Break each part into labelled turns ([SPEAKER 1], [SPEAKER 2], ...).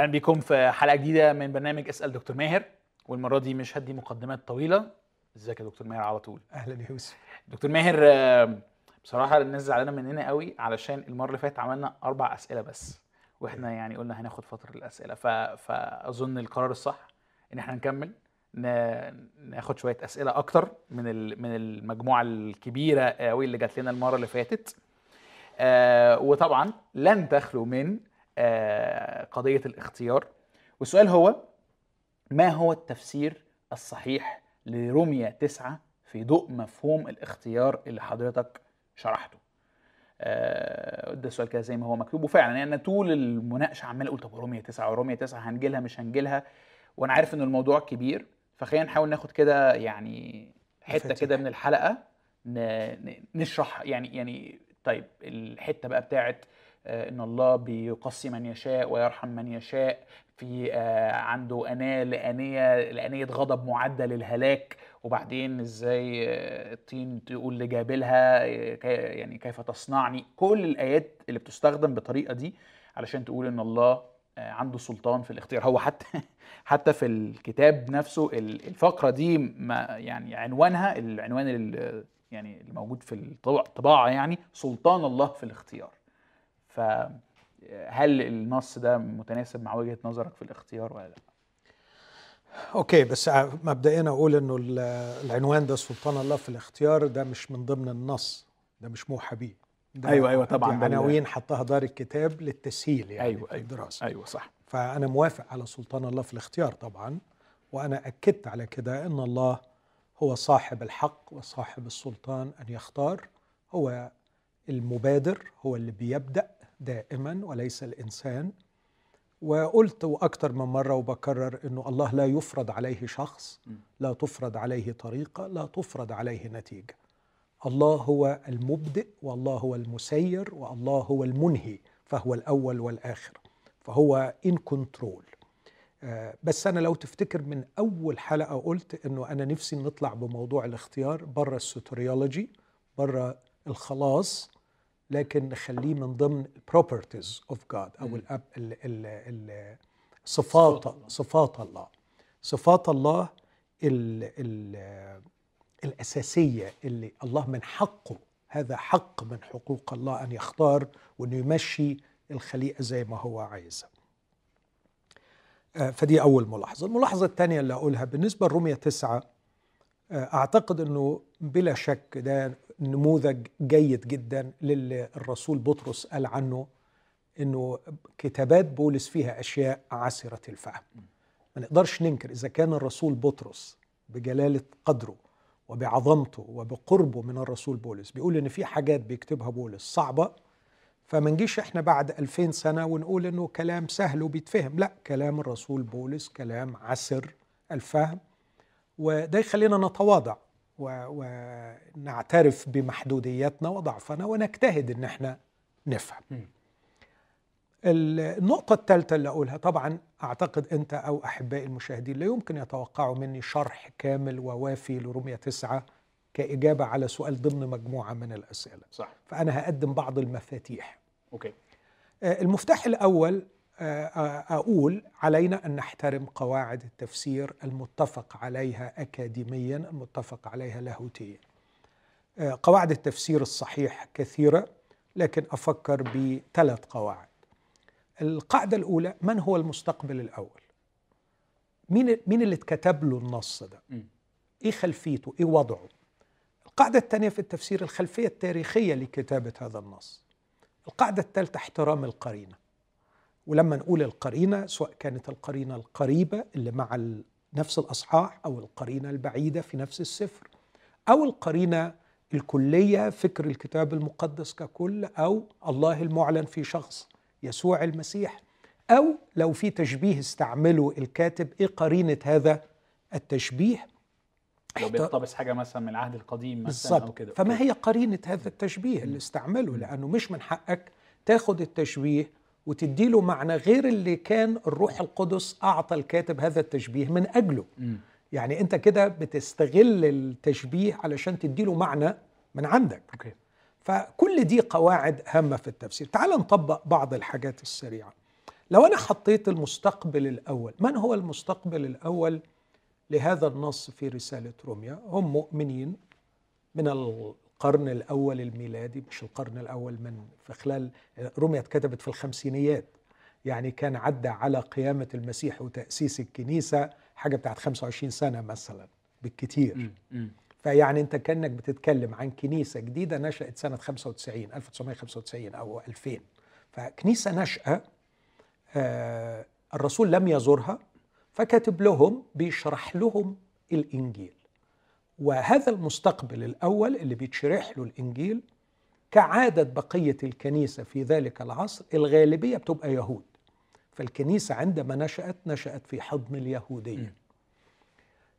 [SPEAKER 1] أهلا بيكم في حلقة جديدة من برنامج اسأل دكتور ماهر. والمرة دي مش هدي مقدمات طويلة. ازيك يا دكتور ماهر على طول؟
[SPEAKER 2] أهلا يا يوسف.
[SPEAKER 1] دكتور ماهر بصراحة الناس زعلانة مننا قوي علشان المرة اللي فاتت عملنا أربع أسئلة بس وإحنا يعني قلنا هناخد فترة الأسئلة. ف... فاظن القرار الصح إن إحنا نكمل ن... ناخد شوية أسئلة أكتر من ال... من المجموعة الكبيرة قوي اللي جات لنا المرة اللي فاتت. آه وطبعا لن تخلو من قضية الاختيار. والسؤال هو ما هو التفسير الصحيح لرمية تسعة في ضوء مفهوم الاختيار اللي حضرتك شرحته؟ آه، ده سؤال كده زي ما هو مكتوب. وفعلا يعني أنا طول المناقشة عمال أقول طب رمية تسعة ورمية تسعة هنجيلها مش هنجيلها؟ وأنا عارف إن الموضوع كبير فخلينا نحاول ناخد كده يعني
[SPEAKER 2] حتة.
[SPEAKER 1] كده من الحلقة نشرح يعني يعني طيب الحتة بقى بتاعت إن الله بيقصي من يشاء ويرحم من يشاء. في آه، عنده اناه لآنية لآنية غضب معده للهلاك وبعدين إزاي آه، الطين تقول لجابلها آه، يعني كيف تصنعني. كل الآيات اللي بتستخدم بالطريقة دي علشان تقول إن الله آه، عنده سلطان في الاختيار. هو حتى حتى في الكتاب نفسه ال- الفقرة دي ما يعني عنوانها العنوان ال- يعني الموجود في الطباعه يعني سلطان الله في الاختيار. فهل النص ده متناسب مع وجهة نظرك في الاختيار ولا لا؟
[SPEAKER 2] أوكي بس مبدئيا أقول إنه ال- العنوان ده سلطان الله في الاختيار ده مش من ضمن النص ده مش موحى بيه.
[SPEAKER 1] أيوة، أيوة، طبعاً،
[SPEAKER 2] عناوين حطها دار الكتاب للتسهيل يعني
[SPEAKER 1] أيوة،
[SPEAKER 2] في
[SPEAKER 1] أيوة.
[SPEAKER 2] الدراسة.
[SPEAKER 1] أيوه صح.
[SPEAKER 2] فأنا موافق على سلطان الله في الاختيار طبعا وأنا أكدت على كده إن الله هو صاحب الحق وصاحب السلطان أن يختار هو المبادر هو اللي بيبدأ دائما وليس الإنسان. وقلت وأكثر من مرة وبكرر إنه الله لا يفرض عليه شخص لا تفرض عليه طريقة لا تفرض عليه نتيجة. الله هو المبدئ والله هو المسير والله هو المنهي فهو الأول والآخر فهو in control بس أنا لو تفتكر من أول حلقة قلت إنه أنا نفسي نطلع بموضوع الاختيار بره ال soteriology بره الخلاص لكن نخليه من ضمن properties of God
[SPEAKER 1] أو.
[SPEAKER 2] الأب ال ال ال صفات
[SPEAKER 1] صفات الله.
[SPEAKER 2] صفات الله صفات الله ال ال الأساسية اللي الله من حقه هذا حق من حقوق الله أن يختار وانه يمشي الخليقة زي ما هو عايزها. آه، فدي أول ملاحظة، الملاحظة الثانية اللي أقولها بالنسبة لرومية تسعة آه، أعتقد إنه بلا شك ده نموذج جيد جدا للي الرسول بطرس قال عنه إنه كتابات بولس فيها أشياء عسرة الفهم. ما نقدرش ننكر إذا كان الرسول بطرس بجلالة قدره وبعظمته وبقربه من الرسول بولس بيقول إن في حاجات بيكتبها بولس صعبة فما نجيش إحنا بعد 2000 سنة ونقول إنه كلام سهل وبيتفهم لا كلام الرسول بولس كلام عسر الفهم وده يخلينا نتواضع ونعترف بمحدودياتنا وضعفنا ونجتهد إن إحنا نفهم. النقطة الثالثة اللي أقولها طبعا أعتقد أنت أو أحبائي المشاهدين لا يمكن يتوقعوا مني شرح كامل ووافي لرمية تسعة كإجابة على سؤال ضمن مجموعة من الأسئلة.
[SPEAKER 1] صح.
[SPEAKER 2] فأنا هقدم بعض المفاتيح.
[SPEAKER 1] أوكي.
[SPEAKER 2] آه، المفتاح الأول آه، آه، أقول علينا أن نحترم قواعد التفسير المتفق عليها أكاديميا المتفق عليها لاهوتيا. آه، قواعد التفسير الصحيح كثيرة لكن أفكر بثلاث قواعد. القاعدة الأولى من هو المستقبل الأول؟ مين مين اللي اتكتب له النص ده. إيه خلفيته؟ إيه وضعه؟ القاعدة الثانية في التفسير الخلفية التاريخية لكتابة هذا النص. القاعدة الثالثة احترام القرينة. ولما نقول القرينة سواء كانت القرينة القريبة اللي مع نفس الأصحاح أو القرينة البعيدة في نفس السفر أو القرينة الكلية فكر الكتاب المقدس ككل أو الله المعلن في شخص يسوع المسيح أو لو في تشبيه استعمله الكاتب إيه قرينة هذا التشبيه؟
[SPEAKER 1] لو بيقتبس حاجة مثلا من العهد القديم مثلا أو
[SPEAKER 2] بالظبط
[SPEAKER 1] كده.
[SPEAKER 2] فما. هي قرينة هذا التشبيه اللي استعمله؟ لأنه مش من حقك تاخد التشبيه وتديله معنى غير اللي كان الروح القدس أعطى الكاتب هذا التشبيه من أجله.
[SPEAKER 1] مم.
[SPEAKER 2] يعني أنت كده بتستغل التشبيه علشان تديله معنى من عندك.
[SPEAKER 1] أوكي.
[SPEAKER 2] فكل دي قواعد هامة في التفسير. تعال نطبق بعض الحاجات السريعة. لو أنا حطيت المستقبل الأول من هو المستقبل الأول لهذا النص في رسالة روميا؟ هم مؤمنين من القرن الأول الميلادي مش القرن الأول من في خلال روميا اتكتبت في الخمسينيات يعني كان عدى على قيامة المسيح وتأسيس الكنيسة حاجة بتاعت 25 سنة مثلا.
[SPEAKER 1] مم.
[SPEAKER 2] فيعني انت كأنك بتتكلم عن كنيسة جديدة نشأت سنة 95 1995 أو 2000 فكنيسة نشأه آه الرسول لم يزورها فكاتب لهم بيشرح لهم الإنجيل وهذا المستقبل الأول اللي بيتشرح له الإنجيل كعادة بقية الكنيسة في ذلك العصر الغالبية بتبقى يهود. فالكنيسة عندما نشأت نشأت في حضن اليهودية.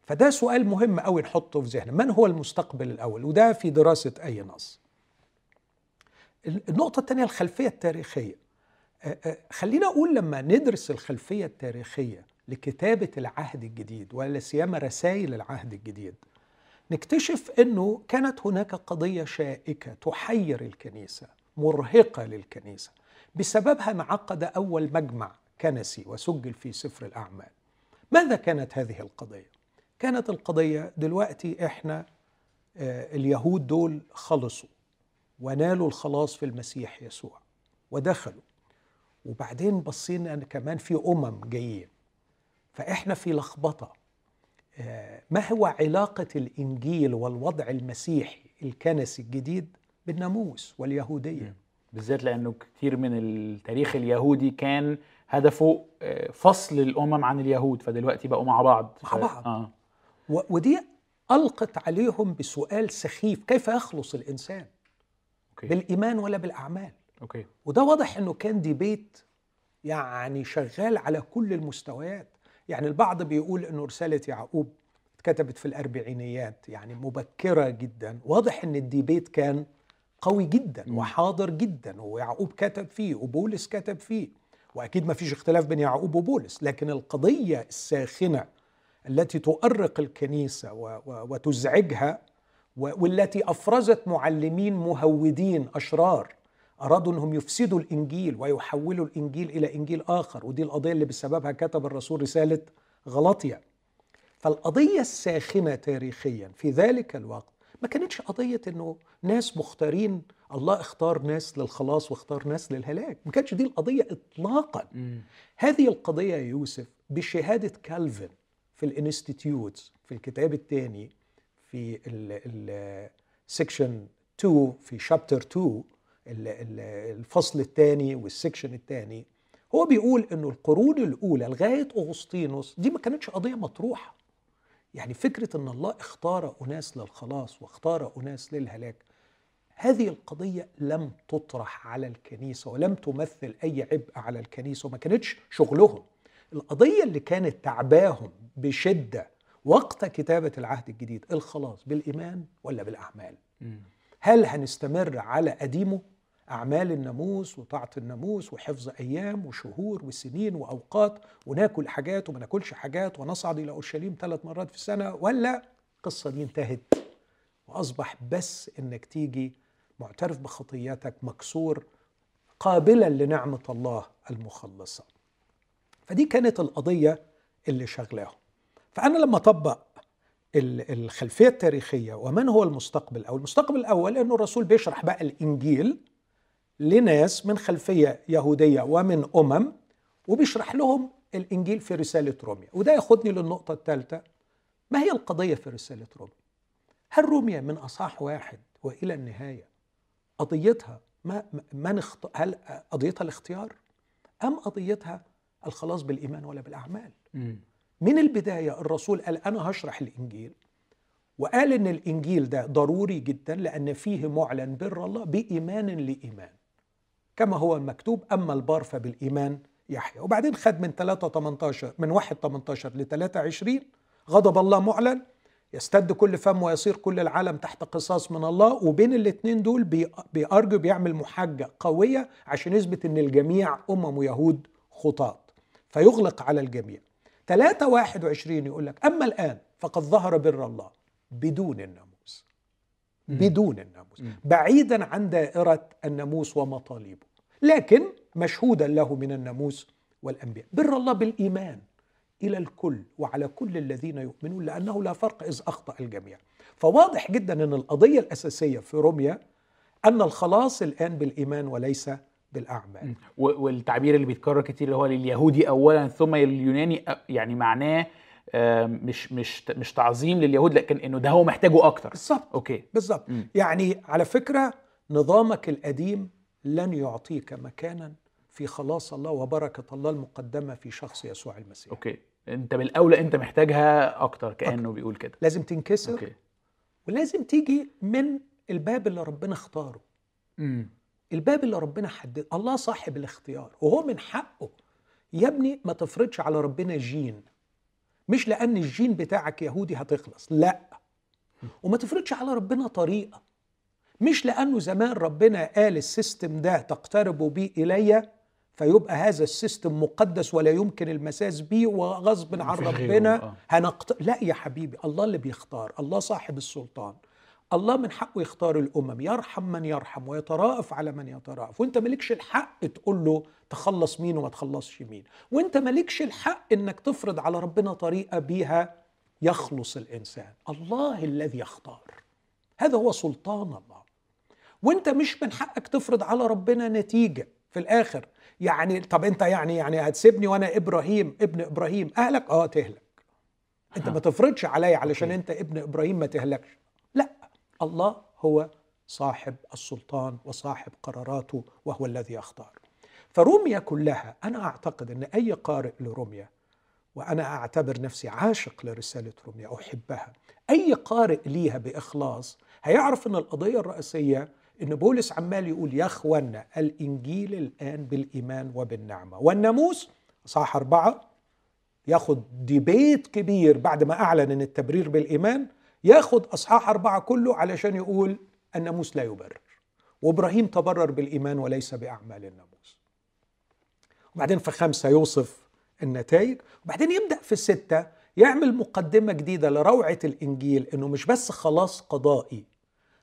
[SPEAKER 2] فده سؤال مهم قوي نحطه في ذهننا. من هو المستقبل الأول؟ وده في دراسة أي نص. النقطة الثانية الخلفية التاريخية. خلينا أقول لما ندرس الخلفية التاريخية لكتابة العهد الجديد ولا سيما رسائل العهد الجديد نكتشف إنه كانت هناك قضية شائكة تحير الكنيسة مرهقة للكنيسة. بسببها انعقد أول مجمع كنسي وسجل في سفر الأعمال. ماذا كانت هذه القضية؟ كانت القضية دلوقتي إحنا آه، اليهود دول خلصوا ونالوا الخلاص في المسيح يسوع ودخلوا. وبعدين بصينا إن كمان في أمم جايين. فإحنا في لخبطة. ما هو علاقة الإنجيل والوضع المسيحي الكنسي الجديد بالناموس واليهودية؟
[SPEAKER 1] بالذات لأنه كتير من التاريخ اليهودي كان هدفه آه، فصل الأمم عن اليهود فدلوقتي بقوا مع بعض.
[SPEAKER 2] مع بعض. و- ودي ألقت عليهم بسؤال سخيف كيف يخلص الإنسان؟
[SPEAKER 1] okay.
[SPEAKER 2] بالإيمان ولا بالأعمال؟
[SPEAKER 1] okay.
[SPEAKER 2] وده واضح إنه كان debate يعني شغال على كل المستويات. يعني البعض بيقول إنه رسالة يعقوب اتكتبت في الأربعينيات يعني مبكرة جدا واضح إن ال debate كان قوي جدا. وحاضر جدا ويعقوب كتب فيه وبولس كتب فيه وأكيد ما فيش اختلاف بين يعقوب وبولس لكن القضية الساخنة التي تؤرق و- وتزعجها والتي أفرزت معلمين مهودين أشرار أرادوا إنهم يفسدوا الإنجيل ويحولوا الإنجيل إلى إنجيل آخر ودي القضية اللي بسببها كتب الرسول رسالة غلطيا فالقضية الساخنة تاريخيا في ذلك الوقت ما كانتش قضية إنه ناس مختارين الله اختار ناس للخلاص واختار ناس للهلاك. ما كانتش دي القضية اطلاقا.
[SPEAKER 1] مم.
[SPEAKER 2] هذه القضية يا يوسف بشهادة كالفن في ال Institutes في الكتاب الثاني في ال section 2 في chapter 2 ال- ال- الفصل الثاني وال section الثاني. هو بيقول إنه القرون الأولى لغاية أغسطينوس دي ما كانتش قضية مطروحة. يعني فكرة إن الله اختار أناس للخلاص واختار أناس للهلاك هذه القضية لم تطرح على الكنيسة ولم تمثل أي عبء على الكنيسة وما كانتش شغلهم. القضية اللي كانت تعباهم بشدة وقت كتابة العهد الجديد الخلاص بالإيمان ولا بالأعمال؟
[SPEAKER 1] مم.
[SPEAKER 2] هل هنستمر على قديمه؟ أعمال الناموس وطاعة الناموس وحفظ أيام وشهور وسنين وأوقات وناكل حاجات وما ناكلش حاجات ونصعد إلى أورشليم ثلاث مرات في السنة ولا القصة دي انتهت وأصبح بس إنك تيجي معترف بخطياتك مكسور قابلا لنعمة الله المخلصة. فدي كانت القضية اللي شغلاهم. فأنا لما أطبق ال- الخلفية التاريخية ومن هو المستقبل أو المستقبل الأول أنه الرسول بيشرح بقى الإنجيل لناس من خلفية يهودية ومن أمم وبيشرح لهم الإنجيل في رسالة روميا. وده ياخدني للنقطة الثالثة. ما هي القضية في رسالة روميا؟ هل روميا من أصح واحد وإلى النهاية قضيتها؟ ما من اخت... هل قضيتها الاختيار؟ أم قضيتها الخلاص بالإيمان ولا بالأعمال؟
[SPEAKER 1] مم.
[SPEAKER 2] من البداية الرسول قال أنا هشرح الإنجيل وقال إن الإنجيل ده ضروري جدا لأن فيه معلن بر الله بإيمان لإيمان. كما هو المكتوب أما البار فبالإيمان يحيى وبعدين خد من 3 18 من 1 18 ل 23 غضب الله معلن يستد كل فم ويصير كل العالم تحت قصاص من الله وبين الاثنين دول بي- بيأرجو بيعمل محاجة قوية عشان يثبت إن الجميع أمم ويهود خطاة. فيغلق على الجميع. 3 21 يقول لك أما الآن فقد ظهر بر الله بدون الناموس بدون الناموس. بعيدا عن دائرة الناموس ومطالبه. لكن مشهودا له من الناموس والأنبياء. بر الله بالإيمان إلى الكل وعلى كل الذين يؤمنون لأنه لا فرق إذ أخطأ الجميع. فواضح جدا إن القضية الأساسية في روميا أن الخلاص الآن بالإيمان وليس
[SPEAKER 1] بالأعمال. والتعبير اللي بيتكرر كتير اللي هو لليهودي اولا ثم لليوناني يعني معناه مش مش مش تعظيم لليهود لكن إنه ده هو محتاجه أكتر.
[SPEAKER 2] بالظبط.
[SPEAKER 1] okay.
[SPEAKER 2] بالظبط. يعني على فكرة نظامك القديم لن يعطيك مكانا في خلاص الله وبركة الله المقدمة في شخص يسوع المسيح.
[SPEAKER 1] okay. أنت بالاولى أنت محتاجها أكتر كأنه بيقول كده.
[SPEAKER 2] لازم تنكسر
[SPEAKER 1] okay.
[SPEAKER 2] ولازم تيجي من الباب اللي ربنا اختاره.
[SPEAKER 1] امم
[SPEAKER 2] الباب اللي ربنا حدد. الله صاحب الاختيار وهو من حقه. يا ابني ما تفرضش على ربنا جين. مش لأن الجين بتاعك يهودي هتخلص لا. وما تفرضش على ربنا طريقة. مش لأنه زمان ربنا قال ال system ده تقتربوا بيه إلي فيبقى هذا ال system مقدس ولا يمكن المساس بيه وغصب عن ربنا
[SPEAKER 1] آه.
[SPEAKER 2] هنقت... لا يا حبيبي الله اللي بيختار الله صاحب السلطان. الله من حقه يختار الأمم يرحم من يرحم ويترأف على من يترأف وأنت مالكش الحق تقول له تخلص مين وما تخلصش مين. وأنت مالكش الحق إنك تفرض على ربنا طريقة بيها يخلص الإنسان. الله الذي يختار. هذا هو سلطان الله. وأنت مش من حقك تفرض على ربنا نتيجة في الآخر. يعني طب أنت يعني يعني هتسيبني وأنا إبراهيم ابن إبراهيم أهلك؟ آه تهلك. أنت ما تفرضش عليا علشان. أنت ابن إبراهيم ما تهلكش. الله هو صاحب السلطان وصاحب قراراته وهو الذي يختار فروميا كلها أنا أعتقد أن أي قارئ لروميا وأنا أعتبر نفسي عاشق لرسالة روميا أحبها أي قارئ ليها بإخلاص هيعرف أن القضية الرئيسية أن بولس عمال يقول يا أخوانا الإنجيل الآن بالإيمان وبالنعمة. والناموس صح أربعة ياخد ديبيت كبير بعد ما أعلن أن التبرير بالإيمان ياخد اصحاح أربعة كله علشان يقول الناموس لا يبرر. وإبراهيم تبرر بالإيمان وليس بأعمال الناموس. وبعدين في خمسة يوصف النتائج. وبعدين يبدأ في السته يعمل مقدمة جديدة لروعة الإنجيل إنه مش بس خلاص قضائي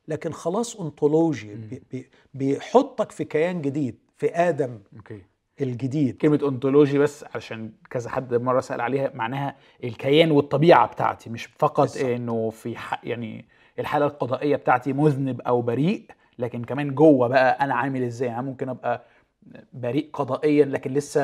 [SPEAKER 2] لكن خلاص ontological بي- بي- بيحطك في كيان جديد في
[SPEAKER 1] آدم.
[SPEAKER 2] الجديد.
[SPEAKER 1] كلمة ontology بس علشان كذا حد مرة سأل عليها معناها الكيان والطبيعة بتاعتي مش فقط. إنه في حق يعني الحالة القضائية بتاعتي مذنب أو بريء لكن كمان جوه بقى أنا عامل إزاي؟ أنا ممكن أبقى بريء قضائيا لكن لسه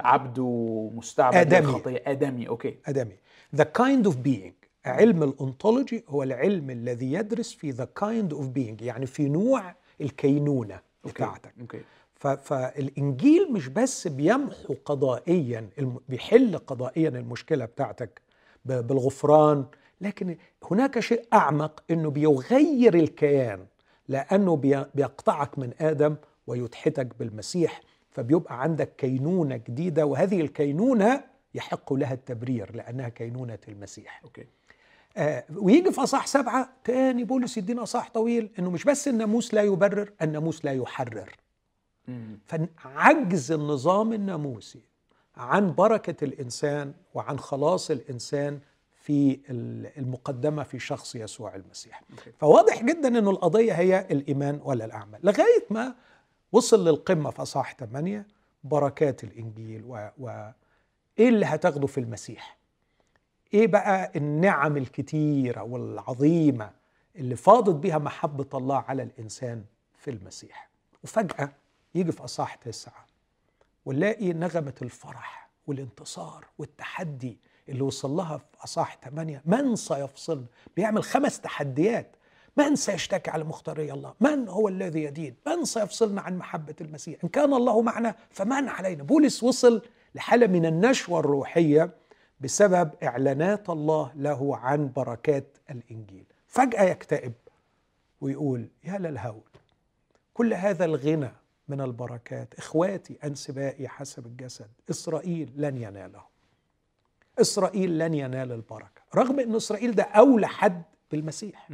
[SPEAKER 1] عبد ومستعبد
[SPEAKER 2] آدمي.
[SPEAKER 1] للخطية آدمي okay.
[SPEAKER 2] آدمي. The kind of being. علم ال ontology هو العلم الذي يدرس في the kind of being يعني في نوع الكينونة بتاعتك. okay. فالانجيل مش بس بيمحو قضائيا بيحل قضائيا المشكلة بتاعتك بالغفران لكن هناك شيء أعمق إنه بيغير الكيان لأنه بي- بيقطعك من آدم ويحطك بالمسيح فبيبقى عندك كينونة جديدة وهذه الكينونة يحق لها التبرير لأنها كينونة المسيح
[SPEAKER 1] okay
[SPEAKER 2] آه ويجي في اصحاح سبعة تاني بولس يدينا اصحاح طويل إنه مش بس الناموس لا يبرر الناموس لا يحرر. فعجز النظام الناموسي عن بركة الإنسان وعن خلاص الإنسان في ال- المقدمة في شخص يسوع المسيح. فواضح جدا أن القضية هي الإيمان ولا الأعمال. لغاية ما وصل للقمة في أصحاح 8 بركات الإنجيل و... و... إيه اللي هتاخده في المسيح؟ إيه بقى النعم الكتيرة والعظيمة اللي فاضت بها محبة الله على الإنسان في المسيح؟ وفجأة يجي في أصحاح تسعة. ونلاقي نغمة الفرح والانتصار والتحدي اللي وصل لها في أصحاح ثمانية من سيفصلنا بيعمل خمس تحديات. من سيشتكي على مختاري الله؟ من هو الذي يدين؟ من سيفصلنا عن محبة المسيح؟ إن كان الله معنا فمن علينا؟ بولس وصل لحالة من النشوة الروحية بسبب إعلانات الله له عن بركات الإنجيل. فجأة يكتئب ويقول يا للهول كل هذا الغنى من البركات. إخواتي أنسبائي حسب الجسد إسرائيل لن يناله. إسرائيل لن ينال البركة رغم إن إسرائيل ده أولى حد بالمسيح.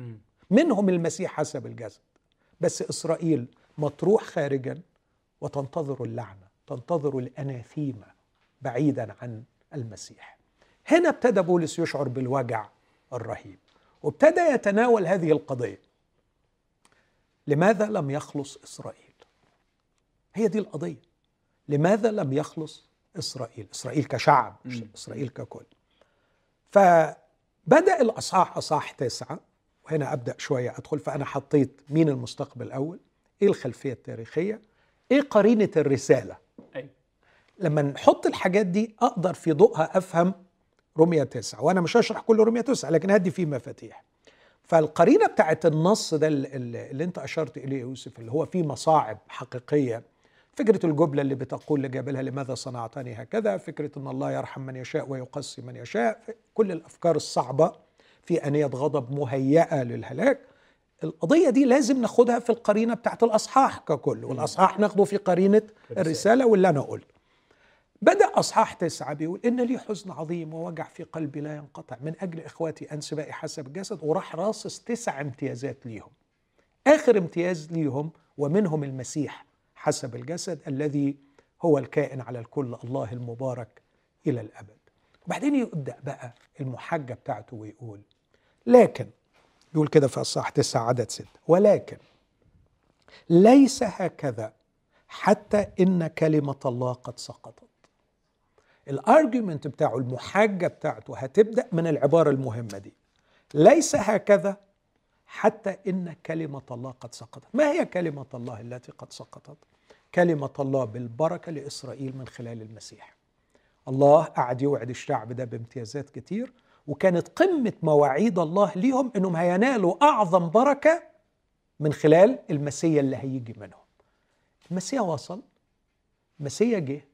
[SPEAKER 2] منهم المسيح حسب الجسد. بس إسرائيل مطروح خارجا وتنتظر اللعنة تنتظر الأناثيمة بعيدا عن المسيح. هنا ابتدى بولس يشعر بالوجع الرهيب وابتدى يتناول هذه القضية. لماذا لم يخلص إسرائيل؟ هي دي القضية. لماذا لم يخلص إسرائيل؟ إسرائيل كشعب مش
[SPEAKER 1] مم.
[SPEAKER 2] إسرائيل ككل. فبدأ الأصحاح اصحاح تسعة وهنا أبدأ شوية أدخل فأنا حطيت مين المستقبل الأول؟ إيه الخلفية التاريخية؟ إيه قرينة الرسالة؟
[SPEAKER 1] أيوة.
[SPEAKER 2] لما نحط الحاجات دي أقدر في ضوءها أفهم رمية تسعة وأنا مش هشرح كل رمية تسعة لكن هدي فيه مفاتيح. فالقرينة بتاعت النص ده اللي, اللي أنت أشرت إليه يا يوسف اللي هو فيه مصاعب حقيقية فكرة الجمله اللي بتقول لجابلها لماذا صنعتني هكذا فكرة إن الله يرحم من يشاء ويقسي من يشاء كل الأفكار الصعبة في أنية غضب مهيئة للهلاك. القضية دي لازم ناخدها في القرينة بتاعت الأصحاح ككل والأصحاح ناخده في قرينة الرسالة. واللي أنا قلت. بدأ أصحاح تسعة بيقول إن لي حزن عظيم ووجع في قلبي لا ينقطع من أجل إخواتي أنسبائي حسب الجسد وراح راصص تسع امتيازات ليهم. آخر امتياز ليهم ومنهم المسيح. حسب الجسد الذي هو الكائن على الكل الله المبارك إلى الأبد. وبعدين يبدأ بقى المحجة بتاعته ويقول لكن يقول كده في أصحاح تسعة عدد ستة ولكن ليس هكذا حتى إن كلمة الله قد سقطت. الارجيومنت بتاعه المحاجه بتاعته هتبدأ من العبارة المهمة دي. ليس هكذا حتى إن كلمة الله قد سقطت. ما هي كلمة الله التي قد سقطت؟ كلمة الله بالبركة لإسرائيل من خلال المسيح. الله قعد يوعد الشعب ده بامتيازات كتير وكانت قمة مواعيد الله ليهم إنهم هينالوا أعظم بركة من خلال المسيا اللي هيجي منهم. المسيا وصل المسيا جه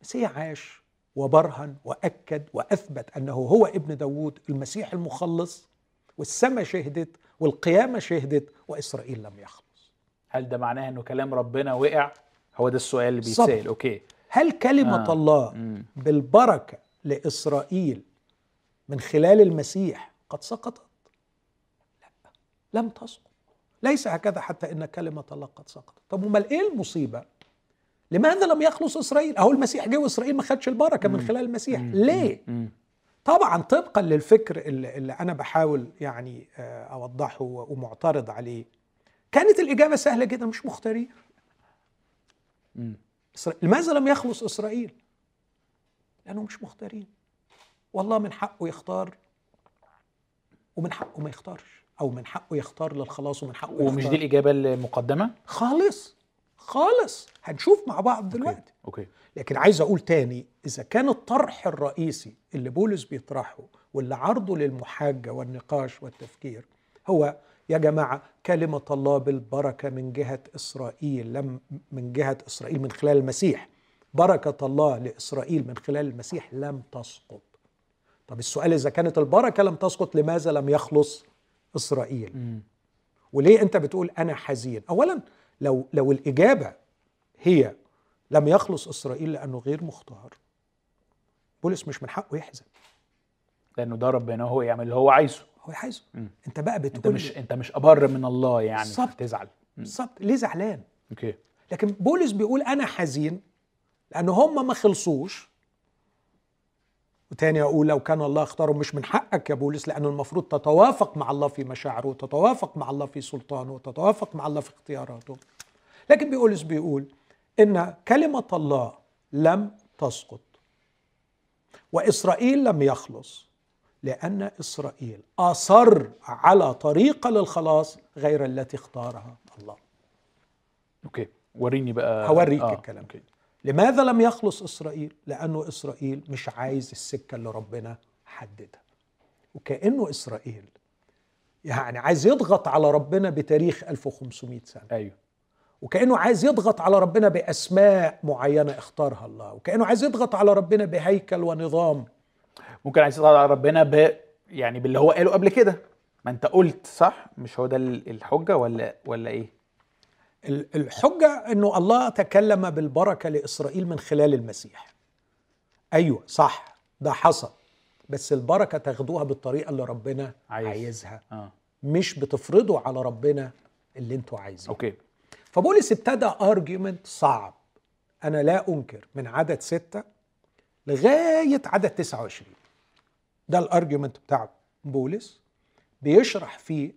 [SPEAKER 2] المسيا عاش وبرهن وأكد وأثبت أنه هو ابن داوود المسيح المخلص والسماء شهدت والقيامة شهدت وإسرائيل لم يخلص
[SPEAKER 1] هل ده معناه إنه كلام ربنا وقع هو ده السؤال اللي
[SPEAKER 2] بالظبط.
[SPEAKER 1] بيتسأل أوكي
[SPEAKER 2] هل كلمة
[SPEAKER 1] آه.
[SPEAKER 2] الله
[SPEAKER 1] مم.
[SPEAKER 2] بالبركة لإسرائيل من خلال المسيح قد سقطت لا لم تسقط ليس هكذا حتى إن كلمة الله قد سقطت طب أمال إيه المصيبة لماذا لم يخلص إسرائيل أهو المسيح جه وإسرائيل ما خدش البركة من
[SPEAKER 1] مم.
[SPEAKER 2] خلال المسيح
[SPEAKER 1] مم.
[SPEAKER 2] ليه
[SPEAKER 1] مم.
[SPEAKER 2] طبعا طبقا للفكر اللي, أنا بحاول يعني آه، أوضحه ومعترض عليه. كانت الإجابة سهلة جدا مش مختارين لماذا لم يخلص إسرائيل؟ لأنه مش مختارين والله من حقه يختار ومن حقه ما يختارش أو من حقه يختار للخلاص ومن حقه
[SPEAKER 1] ومش
[SPEAKER 2] يختار.
[SPEAKER 1] دي الإجابة المقدمة؟
[SPEAKER 2] خالص. خالص. هنشوف مع بعض دلوقتي.
[SPEAKER 1] أوكي.
[SPEAKER 2] لكن عايز أقول تاني إذا كان الطرح الرئيسي اللي بولس بيطرحه واللي عرضه للمحاجه والنقاش والتفكير هو يا جماعة كلمة الله بالبركة من جهة إسرائيل لم من جهة إسرائيل من خلال المسيح. بركة الله لإسرائيل من خلال المسيح لم تسقط. طب السؤال إذا كانت البركة لم تسقط لماذا لم يخلص إسرائيل؟
[SPEAKER 1] مم.
[SPEAKER 2] وليه أنت بتقول أنا حزين؟ اولا لو لو الإجابة هي لم يخلص إسرائيل لأنه غير مختار بولس مش من حقه يحزن.
[SPEAKER 1] لأنه ده ربنا هو يعمل اللي هو عايزه.
[SPEAKER 2] هو عايزه.
[SPEAKER 1] مم.
[SPEAKER 2] أنت بقى
[SPEAKER 1] أنت
[SPEAKER 2] بتقول
[SPEAKER 1] مش أنت مش أبر من الله يعني
[SPEAKER 2] بالظبط.
[SPEAKER 1] تزعل.
[SPEAKER 2] بالظبط. ليه زعلان؟
[SPEAKER 1] أوكي.
[SPEAKER 2] لكن بولس بيقول أنا حزين لأن هم ما خلصوش وتاني أقول لو كان الله اختارهم مش من حقك يا بولس لأنه المفروض تتوافق مع الله في مشاعره وتتوافق مع الله في سلطانه وتتوافق مع الله في اختياراته لكن بولس بيقول إن كلمة الله لم تسقط وإسرائيل لم يخلص لأن إسرائيل أصر على طريقه للخلاص غير التي اختارها الله
[SPEAKER 1] okay وريني بقى
[SPEAKER 2] هوريك
[SPEAKER 1] آه.
[SPEAKER 2] الكلام.
[SPEAKER 1] okay
[SPEAKER 2] لماذا لم يخلص إسرائيل؟ لأنه إسرائيل مش عايز السكة اللي ربنا حددها. وكأنه إسرائيل يعني عايز يضغط على ربنا بتاريخ 1500 سنة،
[SPEAKER 1] أيوه
[SPEAKER 2] وكأنه عايز يضغط على ربنا بأسماء معينة اختارها الله، وكأنه عايز يضغط على ربنا بهيكل ونظام.
[SPEAKER 1] ممكن عايز يطلع على ربنا ب يعني باللي هو قاله قبل كده ما أنت قلت صح مش هو ده ال- الحجة ولا ولا إيه
[SPEAKER 2] ال- الحجة إنه الله تكلم بالبركة لإسرائيل من خلال المسيح. أيوه صح ده حصل. بس البركة تاخدوها بالطريقة اللي ربنا
[SPEAKER 1] عايز.
[SPEAKER 2] عايزها.
[SPEAKER 1] آه.
[SPEAKER 2] مش بتفرضوا على ربنا اللي أنتوا عايزينه.
[SPEAKER 1] okay.
[SPEAKER 2] فبولس ابتدى argument صعب. أنا لا أنكر من عدد ستة لغاية عدد 29 ده الارجيومنت بتاع بولس. بيشرح فيه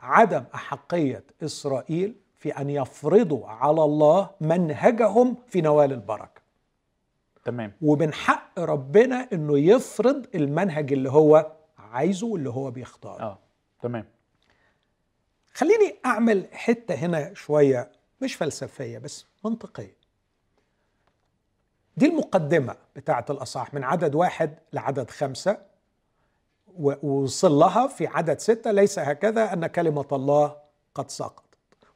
[SPEAKER 2] عدم أحقية إسرائيل في أن يفرضوا على الله منهجهم في نوال البركة.
[SPEAKER 1] تمام.
[SPEAKER 2] ومن حق ربنا إنه يفرض المنهج اللي هو عايزه واللي هو بيختاره.
[SPEAKER 1] آه تمام.
[SPEAKER 2] خليني أعمل حتة هنا شوية مش فلسفية بس منطقية. دي المقدمة بتاعة الأصحاح من عدد واحد لعدد خمسة ووصل لها في عدد ستة ليس هكذا أن كلمة الله قد سقطت.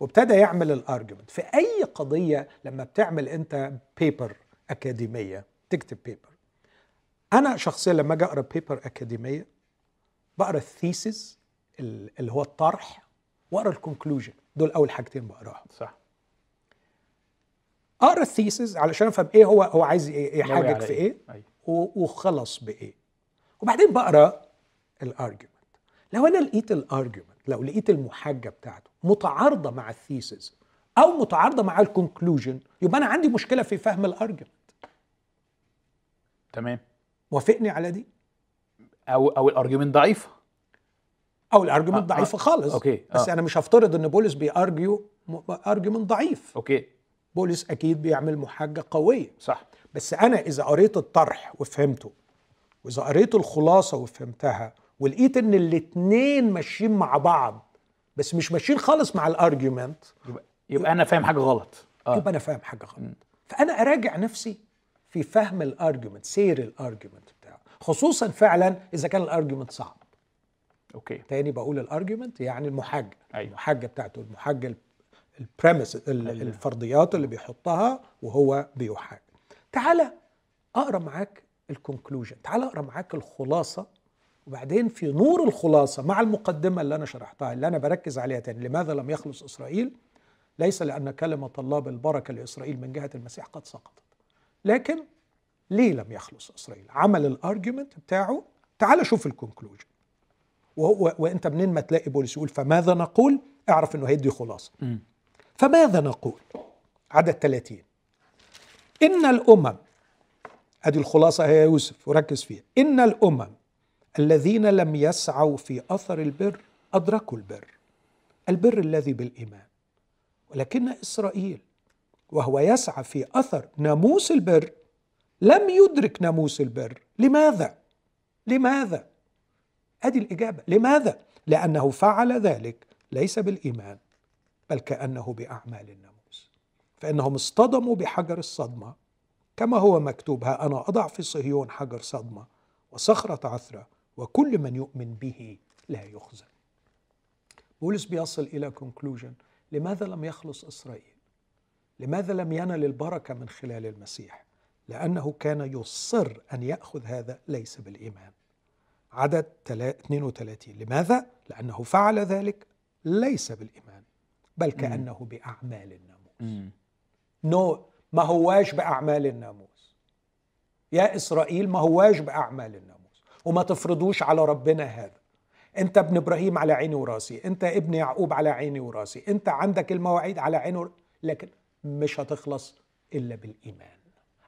[SPEAKER 2] وابتدى يعمل ال argument في أي قضية لما بتعمل أنت paper أكاديمية تكتب paper أنا شخصيا لما أجي أقرأ paper أكاديمية بقرأ ال thesis اللي هو الطرح وأقرأ ال conclusion دول أول حاجتين بقراهم.
[SPEAKER 1] صح.
[SPEAKER 2] أقرأ ال thesis علشان أفهم إيه هو هو عايز إيه
[SPEAKER 1] على
[SPEAKER 2] في
[SPEAKER 1] إيه؟
[SPEAKER 2] إيه؟
[SPEAKER 1] أيوة.
[SPEAKER 2] و- وخلص بإيه. وبعدين بقرأ ال argument لو أنا لقيت ال argument لو لقيت المحاجة بتاعته متعارضة مع ال thesis أو متعارضة مع ال conclusion يبقى أنا عندي مشكلة في فهم ال argument
[SPEAKER 1] تمام.
[SPEAKER 2] وافقني على دي؟
[SPEAKER 1] أو أو ال argument
[SPEAKER 2] ضعيفة. أو ال argument
[SPEAKER 1] آه،
[SPEAKER 2] ضعيفة
[SPEAKER 1] آه،
[SPEAKER 2] خالص.
[SPEAKER 1] okay،
[SPEAKER 2] بس
[SPEAKER 1] آه.
[SPEAKER 2] أنا مش هفترض إن بولس بي argue argument ضعيف.
[SPEAKER 1] okay.
[SPEAKER 2] بولس أكيد بيعمل محاجة قوية.
[SPEAKER 1] صح.
[SPEAKER 2] بس أنا إذا قريت الطرح وفهمته وإذا قريت الخلاصة وفهمتها ولقيت إن الاتنين ماشيين مع بعض بس مش ماشيين خالص مع ال argument
[SPEAKER 1] يبقى يبقى أنا فاهم حاجة غلط. آه.
[SPEAKER 2] يبقى أنا فاهم حاجة غلط. فأنا أراجع نفسي في فهم ال argument سير ال argument بتاعه. خصوصا فعلا إذا كان ال argument صعب.
[SPEAKER 1] okay.
[SPEAKER 2] تاني بقول ال argument يعني المحاجه
[SPEAKER 1] أيوة.
[SPEAKER 2] المحاجة بتاعته المحاجة ال premise الفرضيات اللي بيحطها وهو بيحاج. تعالى أقرأ معاك ال conclusion تعالى أقرأ معاك الخلاصة وبعدين في نور الخلاصة مع المقدمة اللي أنا شرحتها اللي أنا بركز عليها تاني لماذا لم يخلص إسرائيل؟ ليس لأن كلمة الله بالبركه لإسرائيل من جهة المسيح قد سقطت لكن ليه لم يخلص إسرائيل؟ عمل ال argument بتاعه تعال شوف الكونكلوجن وأنت منين ما تلاقي بولس يقول فماذا نقول؟ اعرف إنه هيدي
[SPEAKER 1] خلاصة.
[SPEAKER 2] فماذا نقول؟ عدد 30 إن الأمم ادي الخلاصة هي يوسف وركز فيها. إن الأمم الذين لم يسعوا في أثر البر أدركوا البر. البر الذي بالإيمان. ولكن إسرائيل وهو يسعى في أثر ناموس البر لم يدرك ناموس البر. لماذا؟ لماذا؟ ادي الإجابة. لماذا؟ لأنه فعل ذلك ليس بالإيمان بل كأنه بأعمال الناموس. فإنهم اصطدموا بحجر الصدمة كما هو مكتوب ها أنا أضع في صهيون حجر صدمة وصخرة عثرة وكل من يؤمن به لا يخزن. بولس بيصل إلى كونكلوجن لماذا لم يخلص إسرائيل؟ لماذا لم ينل البركة من خلال المسيح؟ لأنه كان يصر أن يأخذ هذا ليس بالإيمان. عدد تلا- 32 لماذا؟ لأنه فعل ذلك ليس بالإيمان بل كأنه بأعمال الناموس. نو ما هواش بأعمال الناموس. يا إسرائيل ما هواش بأعمال الناموس. وما تفرضوش على ربنا هذا. انت ابن إبراهيم على عيني وراسي انت ابن يعقوب على عيني وراسي انت عندك المواعيد على عيني ور... لكن مش هتخلص إلا بالإيمان.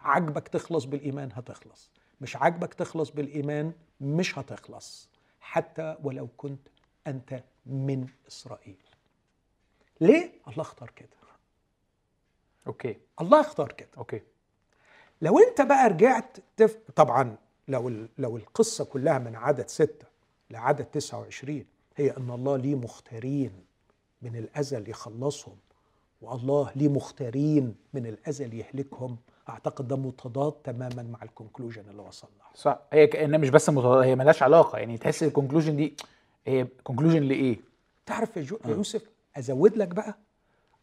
[SPEAKER 2] عجبك تخلص بالإيمان هتخلص مش عجبك تخلص بالإيمان مش هتخلص حتى ولو كنت أنت من إسرائيل. ليه؟ الله اختار كده.
[SPEAKER 1] okay.
[SPEAKER 2] الله اختار كده.
[SPEAKER 1] okay.
[SPEAKER 2] لو انت بقى رجعت تف... طبعا لو. لو القصة كلها من عدد ستة لعدد 29 هي إن الله ليه مختارين من الأزل يخلصهم والله ليه مختارين من الأزل يهلكهم أعتقد ده متضاد تماما مع ال conclusion اللي وصل لها
[SPEAKER 1] صح هي كانها مش بس متضاد هي ملهاش علاقة يعني تحس ال conclusion دي هي conclusion لإيه؟
[SPEAKER 2] تعرف يا, جو... يا يوسف أزود لك بقى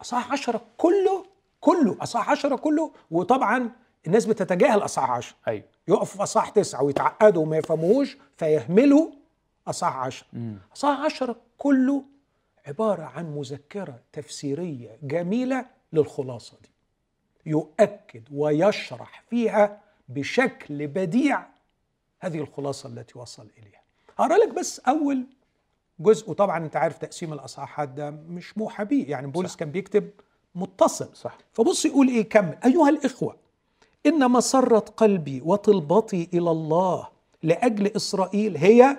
[SPEAKER 2] أصحاح 10 كله كله أصحاح 10 كله وطبعا الناس بتتجاهل أصحاح 10
[SPEAKER 1] أيوه.
[SPEAKER 2] يقفوا في أصحاح تسعة ويتعقدوا وما يفهموهوش فيهملوا أصحاح 10 أصحاح 10 كله عبارة عن مذكرة تفسيرية جميلة للخلاصة دي. يؤكد ويشرح فيها بشكل بديع هذه الخلاصة التي وصل إليها. هقرأ لك بس أول جزء وطبعا أنت عارف تقسيم الأصحاحات ده مش موحى بيه يعني بولس كان بيكتب متصل.
[SPEAKER 1] صح.
[SPEAKER 2] فبص يقول إيه كمل. أيها الإخوة ان مسره قلبي وطلبتي إلى الله لأجل إسرائيل. هي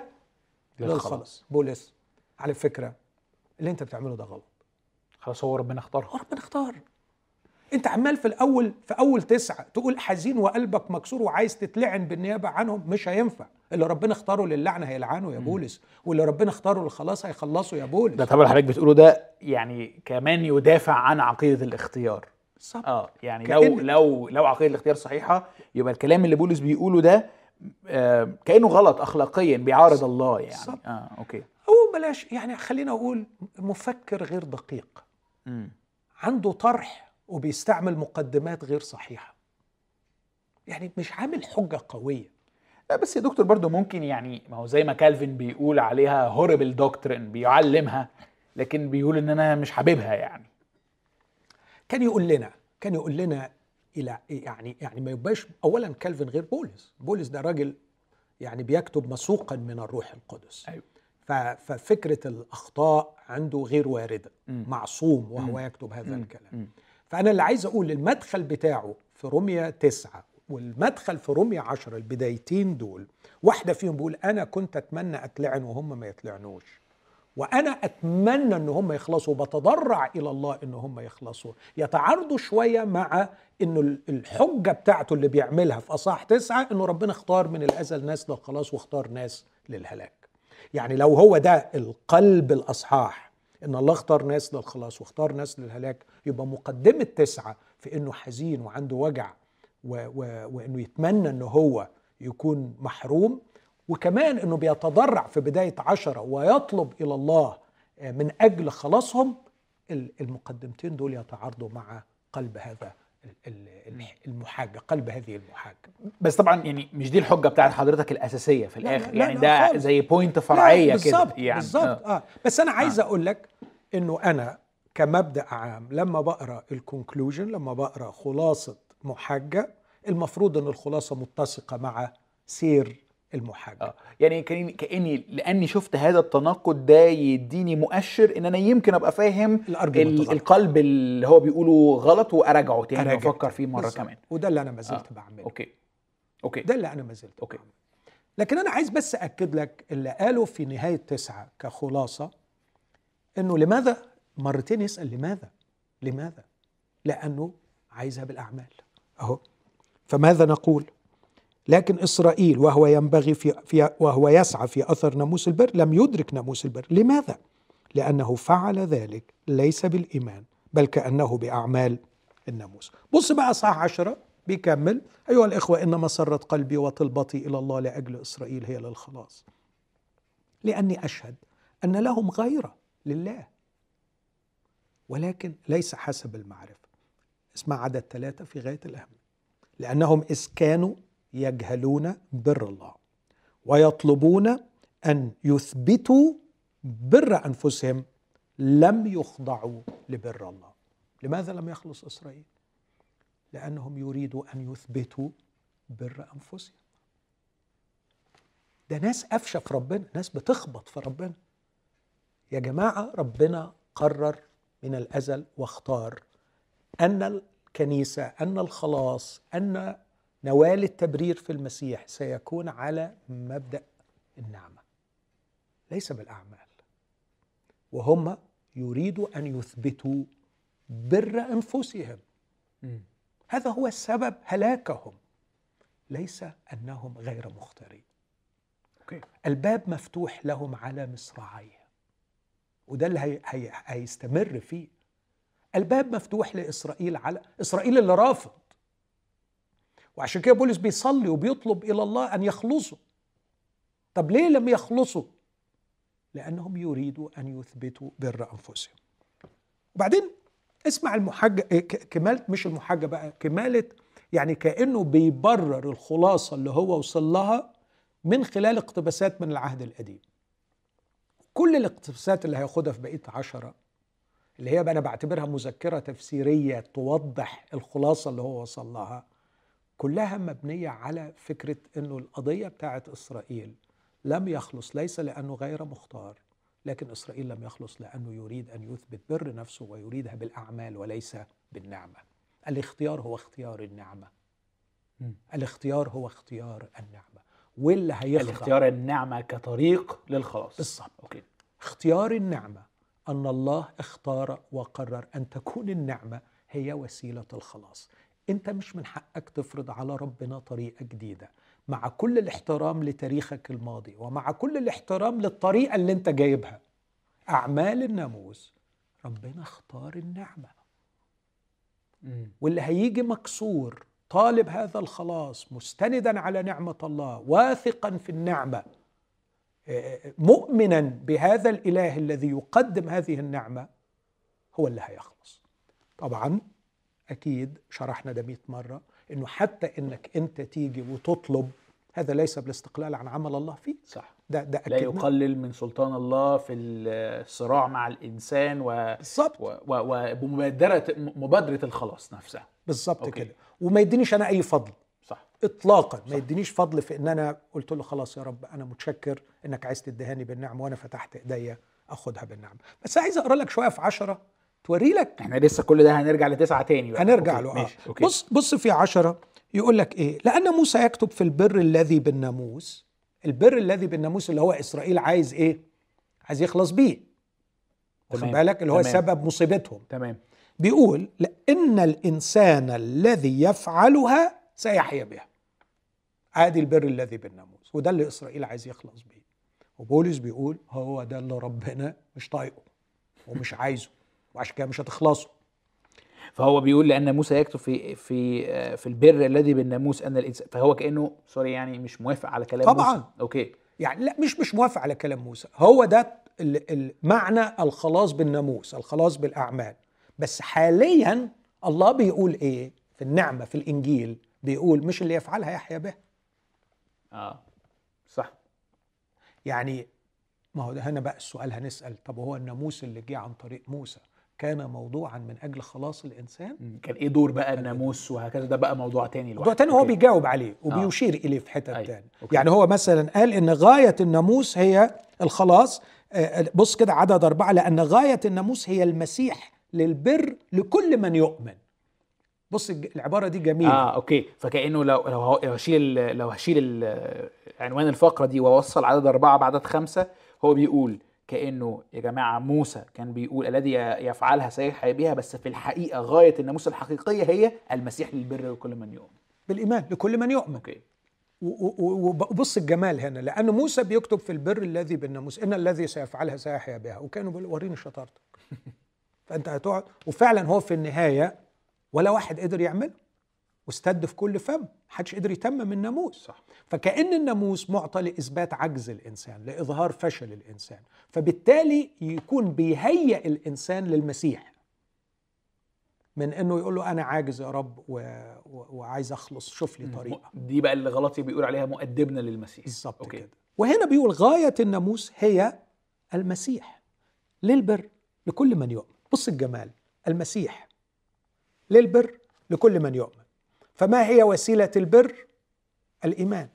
[SPEAKER 2] للخلاص بولس على فكرة اللي أنت بتعمله ده غلط.
[SPEAKER 1] خلاص هو ربنا اختارها.
[SPEAKER 2] هو ربنا اختار. أنت عمال في الأول في أول تسعة تقول حزين وقلبك مكسور وعايز تتلعن بالنيابة عنهم. مش هينفع. اللي ربنا اختاره للعنة هيلعنه يا بولس واللي ربنا اختاره للخلاص هيخلصه يا بولس.
[SPEAKER 1] ده طبعا حضرتك بتقوله ده يعني كمان يدافع عن عقيدة الاختيار.
[SPEAKER 2] بالظبط
[SPEAKER 1] آه يعني
[SPEAKER 2] كأن-
[SPEAKER 1] لو لو لو عقيدة الاختيار صحيحة يبقى الكلام اللي بولس بيقوله ده آه كأنه غلط اخلاقيا بيعارض الله يعني.
[SPEAKER 2] بالظبط.
[SPEAKER 1] آه okay.
[SPEAKER 2] أو بلاش يعني خلينا أقول مفكر غير دقيق.
[SPEAKER 1] مم.
[SPEAKER 2] عنده طرح وبيستعمل مقدمات غير صحيحة. يعني مش عامل حجة قوية.
[SPEAKER 1] لا بس يا دكتور برضو ممكن يعني ما هو زي ما كالفين بيقول عليها horrible doctrine بيعلمها لكن بيقول إن أنا مش حاببها يعني.
[SPEAKER 2] كان يقول لنا كان يقول لنا إلى يعني يعني ما يبقاش اولا كالفن غير بولس بولس ده راجل يعني بيكتب مسوقا من الروح القدس ف- ففكرة الأخطاء عنده غير واردة
[SPEAKER 1] مم.
[SPEAKER 2] معصوم وهو
[SPEAKER 1] مم.
[SPEAKER 2] يكتب هذا
[SPEAKER 1] مم.
[SPEAKER 2] الكلام
[SPEAKER 1] مم.
[SPEAKER 2] فأنا اللي عايز أقول المدخل بتاعه في روميا تسعة والمدخل في روميا عشرة البدايتين دول واحدة فيهم بيقول أنا كنت أتمنى أتلعن وهم ما يتلعنوش وأنا أتمنى أن هم يخلصوا وبتضرع إلى الله أن هم يخلصوا. يتعارضوا شوية مع أنه الحجة بتاعته اللي بيعملها في أصح تسعة أنه ربنا اختار من الأزل ناس للخلاص واختار ناس للهلاك. يعني لو هو ده القلب الأصحاح إن الله اختار ناس للخلاص واختار ناس للهلاك يبقى مقدمة تسعة في إنه حزين وعنده وجع و و وإنه يتمنى انه هو يكون محروم وكمان إنه بيتضرع في بداية عشرة ويطلب إلى الله من أجل خلاصهم ال- المقدمتين دول يتعارضوا مع قلب هذا ال- ال- المحاجه قلب هذه المحاجه
[SPEAKER 1] بس طبعا يعني مش دي الحجة بتاعت حضرتك الأساسية في
[SPEAKER 2] لا، لا،
[SPEAKER 1] يعني
[SPEAKER 2] لا
[SPEAKER 1] ده
[SPEAKER 2] خالص.
[SPEAKER 1] زي point فرعية
[SPEAKER 2] لا،
[SPEAKER 1] كده يعني
[SPEAKER 2] بالظبط.
[SPEAKER 1] آه.
[SPEAKER 2] آه. بس أنا عايز أقول لك إنه أنا كمبدأ عام لما بقرأ ال conclusion لما بقرأ خلاصة محاجه المفروض إن الخلاصة متسقة مع سير المحاجة.
[SPEAKER 1] آه. يعني كاني كاني لأني شفت هذا التناقض ده يديني مؤشر إن أنا يمكن أبقى فاهم ال-. القلب اللي هو بيقوله غلط وأراجعه تاني
[SPEAKER 2] أراجع وأفكر.
[SPEAKER 1] فيه مرة
[SPEAKER 2] بالظبط.
[SPEAKER 1] كمان.
[SPEAKER 2] وده اللي أنا ما زلت
[SPEAKER 1] آه.
[SPEAKER 2] بعمله.
[SPEAKER 1] okay. okay.
[SPEAKER 2] ده اللي أنا ما زلت
[SPEAKER 1] okay.
[SPEAKER 2] بعمله. لكن أنا عايز بس أكد لك اللي قاله في نهاية تسعة كخلاصة إنه لماذا؟ مرتين يسأل لماذا؟ لماذا؟ لأنه عايزها بالأعمال. أهو. فماذا نقول؟ لكن إسرائيل وهو ينبغي في, في وهو يسعى في أثر ناموس البر لم يدرك ناموس البر. لماذا؟ لأنه فعل ذلك ليس بالإيمان بل كأنه بأعمال الناموس. بص بقى صح عشرة بيكمل. أيها الإخوة إن مسرة قلبي وطلبتي إلى الله لأجل إسرائيل هي للخلاص. لأني أشهد أن لهم غيرة لله. ولكن ليس حسب المعرفة. اسمع عدد ثلاثة في غاية الأهمية لأنهم إذ كانوا يجهلون بر الله ويطلبون أن يثبتوا بر أنفسهم لم يخضعوا لبر الله. لماذا لم يخلص إسرائيل؟ لأنهم يريدوا أن يثبتوا بر أنفسهم. ده ناس قفشة في ربنا ناس بتخبط في ربنا. يا جماعة ربنا قرر من الأزل واختار أن الكنيسة أن الخلاص أن نوال التبرير في المسيح سيكون على مبدأ النعمة ليس بالأعمال. وهم يريدوا أن يثبتوا بر أنفسهم.
[SPEAKER 1] مم.
[SPEAKER 2] هذا هو السبب هلاكهم. ليس أنهم غير مختارين
[SPEAKER 1] أوكي.
[SPEAKER 2] الباب مفتوح لهم على مصراعيه. وده اللي هي هي هيستمر فيه. الباب مفتوح لإسرائيل على إسرائيل اللي رافض. وعشان كده بولس بيصلي وبيطلب إلى الله أن يخلصوا طب ليه لم يخلصوا لأنهم يريدوا أن يثبتوا بر أنفسهم. وبعدين اسمع المحجة ك- كمالة مش المحجة بقى كمالة يعني كأنه بيبرر الخلاصة اللي هو وصل لها من خلال اقتباسات من العهد القديم. كل الاقتباسات اللي هياخدها في بقية عشرة اللي هي بقى أنا بعتبرها مذكرة تفسيرية توضح الخلاصة اللي هو وصل لها كلها مبنية على فكرة أنه القضية بتاعت إسرائيل لم يخلص ليس لأنه غير مختار لكن إسرائيل لم يخلص لأنه يريد أن يثبت بر نفسه ويريدها بالأعمال وليس بالنعمة. الاختيار هو اختيار النعمة. الاختيار هو اختيار النعمة. واللي هيخضع؟
[SPEAKER 1] الاختيار النعمة كطريق للخلاص.
[SPEAKER 2] بالظبط.
[SPEAKER 1] أوكي.
[SPEAKER 2] اختيار النعمة أن الله اختار وقرر أن تكون النعمة هي وسيلة الخلاص. انت مش من حقك تفرض على ربنا طريقة جديدة. مع كل الاحترام لتاريخك الماضي ومع كل الاحترام للطريقة اللي انت جايبها. أعمال الناموس ربنا اختار النعمة. واللي هيجي مكسور طالب هذا الخلاص مستندا على نعمة الله واثقا في النعمة مؤمنا بهذا الإله الذي يقدم هذه النعمة هو اللي هيخلص. طبعا أكيد شرحنا ده 100 مرة إنه حتى إنك أنت تيجي وتطلب هذا ليس بالاستقلال عن عمل الله فيه.
[SPEAKER 1] صح.
[SPEAKER 2] ده ده
[SPEAKER 1] لا يقلل من سلطان الله في الصراع مع الإنسان و
[SPEAKER 2] بالظبط
[SPEAKER 1] ومبادره مبادرة الخلاص نفسها.
[SPEAKER 2] بالظبط كده. وما يدينيش أنا أي فضل.
[SPEAKER 1] صح.
[SPEAKER 2] اطلاقا. صح. ما يدينيش فضل في إن أنا قلت له خلاص يا رب أنا متشكر إنك عايز تدهاني بالنعمة وأنا فتحت إيديا أخدها بالنعمة. بس عايز أقرأ لك شوية في عشرة. توري لك
[SPEAKER 1] إحنا لسه كل ده هنرجع لتسعة تاني
[SPEAKER 2] بقى. هنرجع okay. له آه. ماشي. okay. بص بص في عشرة يقول لك إيه لأن موسى يكتب في البر الذي بالناموس البر الذي بالناموس اللي هو إسرائيل عايز إيه عايز يخلص بيه واخد بالك اللي هو تمام. سبب مصيبتهم
[SPEAKER 1] تمام
[SPEAKER 2] بيقول لإن الإنسان الذي يفعلها سيحيا بها عادي البر الذي بالناموس وده اللي إسرائيل عايز يخلص بيه وبولس بيقول هو ده اللي ربنا مش طايقه ومش عايزه وعشان كده مش هتخلصوا
[SPEAKER 1] فهو بيقول لأن موسى يكتب في في في البر الذي بالناموس أن الانسان فهو كأنه sorry يعني مش موافق على كلام
[SPEAKER 2] طبعا.
[SPEAKER 1] موسى. okay.
[SPEAKER 2] يعني لا مش مش موافق على كلام موسى. هو ده المعنى الخلاص بالناموس الخلاص بالأعمال. بس حاليا الله بيقول إيه؟ في النعمة في الإنجيل بيقول مش اللي يفعلها يحيا بها
[SPEAKER 1] آه. صح.
[SPEAKER 2] يعني ما هو ده هنا بقى السؤال هنسأل طب هو الناموس اللي جه عن طريق موسى؟ كان موضوعا من أجل خلاص الإنسان.
[SPEAKER 1] كان إيه دور بقى الناموس وهكذا؟ ده بقى موضوع تاني
[SPEAKER 2] موضوع تاني هو بيجاوب عليه وبيشير آه. إليه في حتت أيوه. تاني. يعني هو مثلا قال إن غاية الناموس هي الخلاص. بص كده عدد أربعة لأن غاية الناموس هي المسيح للبر لكل من يؤمن. بص العبارة دي جميلة.
[SPEAKER 1] آه okay. فكأنه لو لو هشيل لو هشيل عنوان الفقرة دي واوصل عدد أربعة بعدد خمسة هو بيقول كأنه يا جماعة موسى كان بيقول الذي يفعلها سيحيا بها بس في الحقيقة غاية الناموس الحقيقية هي المسيح للبر لكل من يؤمن.
[SPEAKER 2] بالإيمان لكل من يؤمن.
[SPEAKER 1] okay.
[SPEAKER 2] وبص الجمال هنا لأن موسى بيكتب في البر الذي بالناموس إن الذي سيفعلها سيحيا بها. وكانوا بيقولوا وريني شطارتك. فأنت هتقعد وفعلا هو في النهاية ولا واحد قدر يعمله. واستد في كل فم محدش قدر يتمم الناموس.
[SPEAKER 1] صح.
[SPEAKER 2] فكأن الناموس معطى لإثبات عجز الإنسان لإظهار فشل الإنسان. فبالتالي يكون بيهيئ الإنسان للمسيح. من إنه يقول له أنا عاجز يا رب و... و... وعايز أخلص شوف لي طريقة.
[SPEAKER 1] دي بقى اللي غلطي بيقول عليها مؤدبنا للمسيح.
[SPEAKER 2] بالظبط كده. وهنا بيقول غاية الناموس هي المسيح. للبر لكل من يؤمن. بص الجمال. المسيح. للبر لكل من يؤمن. فما هي وسيلة البر؟ الإيمان.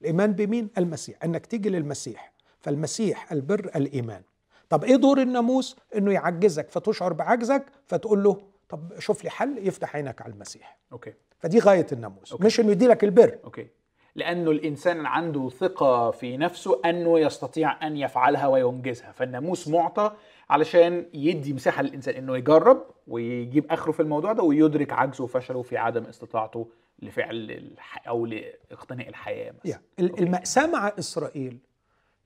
[SPEAKER 2] الإيمان بمين؟ المسيح. إنك تيجي للمسيح. فالمسيح البر الإيمان. طب إيه دور الناموس؟ إنه يعجزك. فتشعر بعجزك فتقول له طب شوف لي حل يفتح عينك على المسيح.
[SPEAKER 1] okay.
[SPEAKER 2] فدي غاية الناموس. okay. مش إنه يدي لك البر.
[SPEAKER 1] okay. لأنه الإنسان عنده ثقة في نفسه أنه يستطيع أن يفعلها وينجزها. فالناموس معطى علشان يدي مساحة للإنسان إنه يجرب ويجيب آخره في الموضوع ده ويدرك عجزه وفشله في عدم استطاعته لفعل الح... أو لإقتناء الحياة
[SPEAKER 2] مثلا. yeah. المأساة مع إسرائيل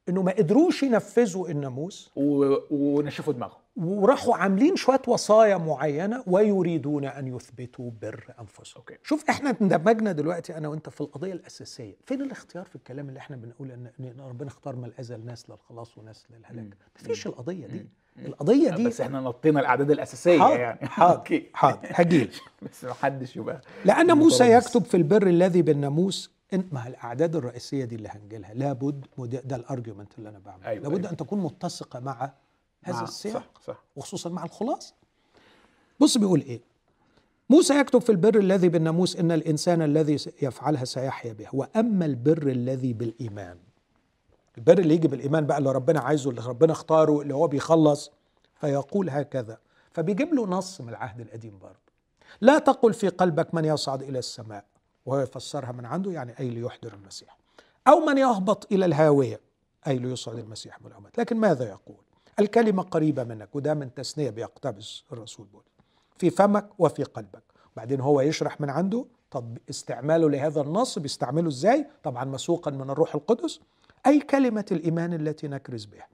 [SPEAKER 2] إنه ما قدروش ينفذوا الناموس
[SPEAKER 1] و... ونشفوا دماغهم.
[SPEAKER 2] وراحوا عاملين شوية وصايا معينة ويريدون أن يثبتوا بر أنفسهم.
[SPEAKER 1] أوكي.
[SPEAKER 2] شوف إحنا اندمجنا دلوقتي أنا وأنت في القضية الأساسية. فين الاختيار في الكلام اللي إحنا بنقول ان, إن ربنا اختار من الأزل ناس للخلاص وناس للهلاك؟ مفيش القضية دي. مم. القضية دي
[SPEAKER 1] بس إحنا نطينا الأعداد الأساسية
[SPEAKER 2] حاضر
[SPEAKER 1] يعني.
[SPEAKER 2] حاضر حاضر هجيل
[SPEAKER 1] بس ما حدش يبقى
[SPEAKER 2] لأن موسى يكتب في البر الذي بالناموس انت ما الأعداد الرئيسية دي اللي هنجيلها. لابد ده الأرجيومنت اللي أنا بعمله.
[SPEAKER 1] أيوة
[SPEAKER 2] لابد
[SPEAKER 1] أيوة.
[SPEAKER 2] أن تكون متسقة مع هذا السياق
[SPEAKER 1] صح صح.
[SPEAKER 2] وخصوصا مع الخلاص. بص بيقول إيه؟ موسى يكتب في البر الذي بالناموس إن الإنسان الذي يفعلها سيحيا بها وأما البر الذي بالإيمان البر اللي يجي بالإيمان بقى اللي ربنا عايزه اللي ربنا اختاره اللي هو بيخلص فيقول هكذا. فبيجيب له نص من العهد القديم برضه. لا تقل في قلبك من يصعد إلى السماء وهو يفسرها من عنده يعني أي ليحضر المسيح. أو من يهبط إلى الهاوية أي ليصعد المسيح من الاموات لكن ماذا يقول؟ الكلمة قريبة منك وده من تثنية بيقتبس الرسول بولس في فمك وفي قلبك. بعدين هو يشرح من عنده طب استعماله لهذا النص بيستعمله إزاي؟ طبعا مسوقا من الروح القدس. أي كلمة الإيمان التي نكرز بها.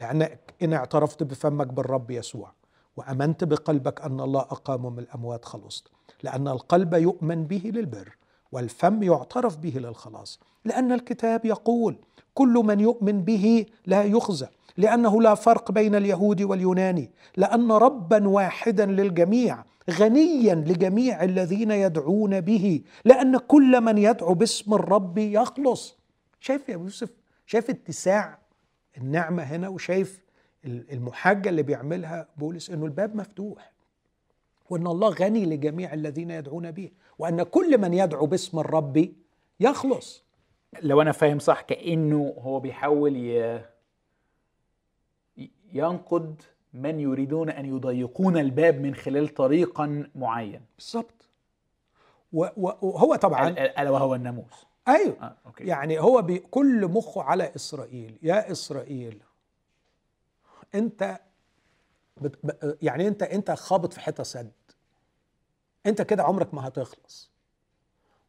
[SPEAKER 2] لانك إن اعترفت بفمك بالرب يسوع وأمنت بقلبك أن الله اقامه من الأموات خلصت. لأن القلب يؤمن به للبر والفم يعترف به للخلاص. لأن الكتاب يقول كل من يؤمن به لا يخزى. لأنه لا فرق بين اليهود واليوناني. لأن ربا واحدا للجميع غنيا لجميع الذين يدعون به. لأن كل من يدعو باسم الرب يخلص. شايف يا يوسف؟ شايف اتساع النعمة هنا وشايف المحاجة اللي بيعملها بولس إنه الباب مفتوح وإن الله غني لجميع الذين يدعون به وإن كل من يدعو باسم الرب يخلص.
[SPEAKER 1] لو أنا فاهم صح كأنه هو بيحاول ي... ينقد من يريدون أن يضيقون الباب من خلال طريقا معين.
[SPEAKER 2] بالظبط. وهو طبعا
[SPEAKER 1] ألا وهو الناموس.
[SPEAKER 2] أيوه. آه، أوكي. يعني هو بكل مخه على إسرائيل. يا إسرائيل أنت بت... يعني أنت أنت خابط في حتة سد. أنت كده عمرك ما هتخلص.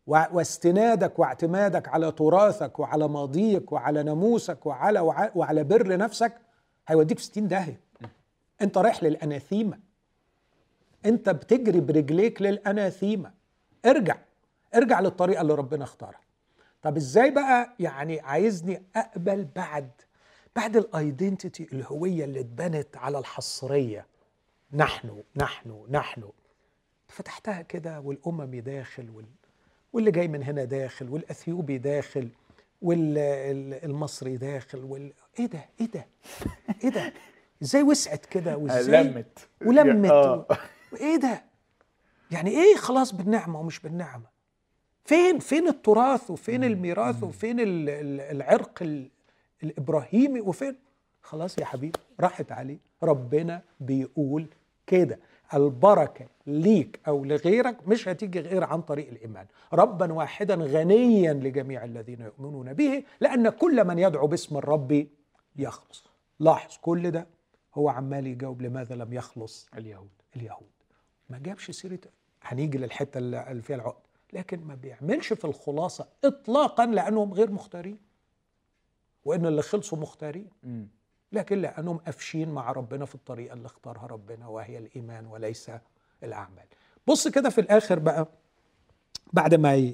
[SPEAKER 2] واستنادك واعتمادك على تراثك وعلى ماضيك وعلى ناموسك وعلى وعلى بر نفسك هيوديك في 60 داهية. أنت رايح للأناثيمة. أنت بتجري برجليك للأناثيمة. ارجع. ارجع للطريقة اللي ربنا اختارها. طب إزاي بقى يعني عايزني أقبل بعد بعد الايدنتيتي الهوية اللي اتبنت على الحصرية؟ نحن نحن نحن. فتحتها كده والاممي داخل وال واللي جاي من هنا داخل والأثيوبي داخل والمصري داخل وال إيه ده إيه ده إيه ده؟ إزاي وسعت كده؟ وإزاي
[SPEAKER 1] لمت.
[SPEAKER 2] ولمت. و... وايه ده؟ يعني إيه خلاص بالنعمة ومش بالنعمة؟ فين فين التراث وفين الميراث وفين العرق الإبراهيمي وفين؟ خلاص يا حبيبي راحت عليه. ربنا بيقول كده. البركة ليك أو لغيرك مش هتيجي غير عن طريق الإيمان. ربا واحدا غنيا لجميع الذين يؤمنون به لأن كل من يدعو باسم الرب يخلص. لاحظ كل ده هو عمال يجاوب لماذا لم يخلص؟
[SPEAKER 1] اليهود.
[SPEAKER 2] اليهود. ما جابش سيرة هنيجي للحتة اللي فيها العقد. لكن ما بيعملش في الخلاصة اطلاقا لأنهم غير مختارين. وإن اللي خلصوا مختارين. لكن لأنهم قافشين مع ربنا في الطريقة اللي اختارها ربنا وهي الإيمان وليس الأعمال. بص كده في الآخر بقى بعد ما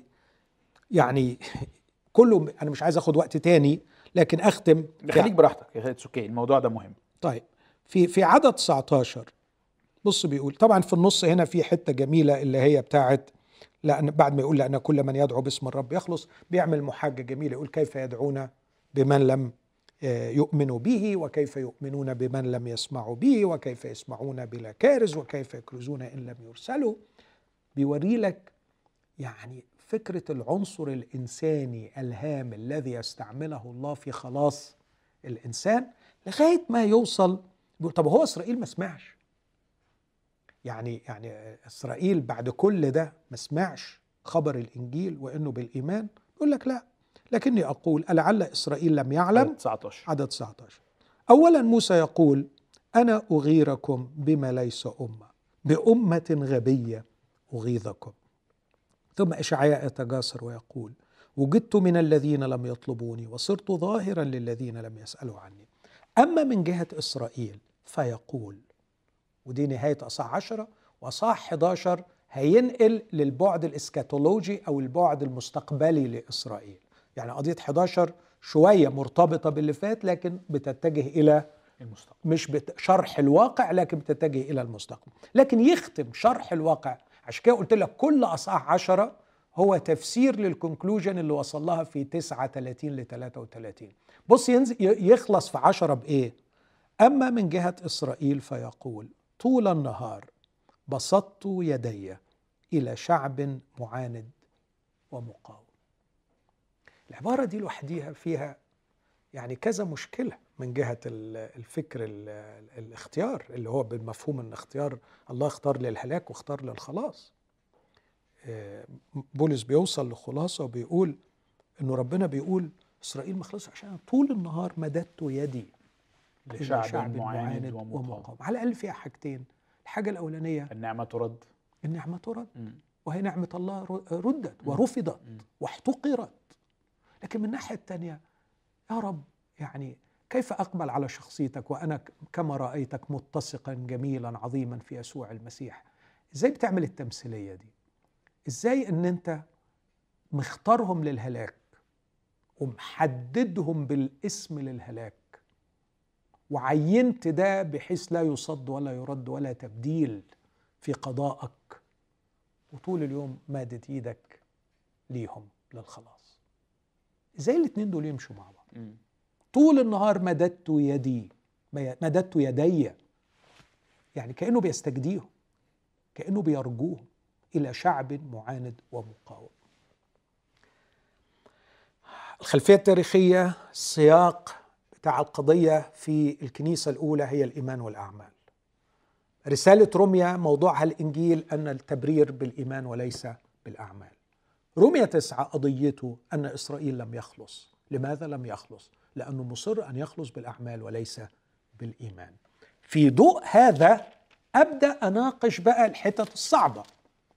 [SPEAKER 2] يعني كله أنا مش عايز آخد وقت تاني لكن أختم
[SPEAKER 1] خليك براحتك يا okay الموضوع ده مهم.
[SPEAKER 2] طيب في في عدد 19 بص بيقول طبعا في النص هنا في حتة جميلة اللي هي بتاعت لأن بعد ما يقول لأن كل من يدعو باسم الرب يخلص بيعمل محاجة جميلة يقول كيف يدعون بمن لم آه، يؤمنوا به وكيف يؤمنون بمن لم يسمعوا به وكيف يسمعون بلا كارز وكيف يكرزون إن لم يرسلوا. بيوري لك يعني فكرة العنصر الإنساني الهام الذي يستعمله الله في خلاص الإنسان لغاية ما يوصل. طب هو إسرائيل ما سمعش؟ يعني يعني إسرائيل بعد كل ده ما سمعش خبر الإنجيل وإنه بالإيمان؟ يقول لك لا. لكني أقول ألعل إسرائيل لم يعلم؟
[SPEAKER 1] عدد 19
[SPEAKER 2] عدد 19 اولا موسى يقول أنا أغيركم بما ليس أمة بأمة غبية أغيظكم. ثم إشعياء يتجاسر ويقول وجدت من الذين لم يطلبوني وصرت ظاهرا للذين لم يسألوا عني. أما من جهة إسرائيل فيقول ودي نهاية اصح 10 واصح 11 هينقل للبعد الإسكاتولوجي أو البعد المستقبلي لإسرائيل. يعني قضية 11 شوية مرتبطة باللي فات لكن بتتجه إلى
[SPEAKER 1] المستقبل.
[SPEAKER 2] مش شرح الواقع لكن بتتجه إلى المستقبل. لكن يختم شرح الواقع. عشان كده قلت لك كل أصحاح 10 هو تفسير للكونكلوجن اللي وصل لها في 9 30 ل 33 بص ينزل يخلص في 10 بإيه؟ أما من جهة إسرائيل فيقول طول النهار بسطت يدي إلى شعب معاند ومقاوم. العبارة دي لوحديها فيها يعني كذا مشكلة من جهة الفكر الاختيار اللي هو بالمفهوم إن اختيار الله اختار للهلاك واختار للخلاص. آه، بولس بيوصل لخلاصة وبيقول إنه ربنا بيقول إسرائيل ما عشان طول النهار مددت يدي
[SPEAKER 1] لشعب معاند ومقاوم
[SPEAKER 2] على الأقل فيها حاجتين. الحاجة الأولانية
[SPEAKER 1] النعمة ترد.
[SPEAKER 2] النعمة ترد.
[SPEAKER 1] مم.
[SPEAKER 2] وهي نعمة الله ردت ورفضت
[SPEAKER 1] مم.
[SPEAKER 2] واحتقرت. لكن من الناحية الثانية يا رب يعني كيف أقبل على شخصيتك وأنا ك- كما رأيتك متسقا جميلا عظيما في يسوع المسيح؟ إزاي بتعمل التمثيلية دي؟ إزاي إن أنت مختارهم للهلاك ومحددهم بالاسم للهلاك؟ وعينت ده بحيث لا يصد ولا يرد ولا تبديل في قضائك وطول اليوم مادد إيدك ليهم للخلاص. إزاي الاتنين دول يمشوا مع بعض. طول النهار مددت يدي مددت يدي. يعني كأنه بيستجديهم كأنه بيرجوهم إلى شعب معاند ومقاوم. الخلفية التاريخية السياق بتاع القضية في الكنيسة الأولى هي الإيمان والأعمال. رسالة روميا موضوعها الإنجيل أن التبرير بالإيمان وليس بالأعمال. روميا تسعة قضيته أن إسرائيل لم يخلص. لماذا لم يخلص؟ لأنه مصر أن يخلص بالأعمال وليس بالإيمان. في ضوء هذا أبدأ أناقش بقى الحتت الصعبة.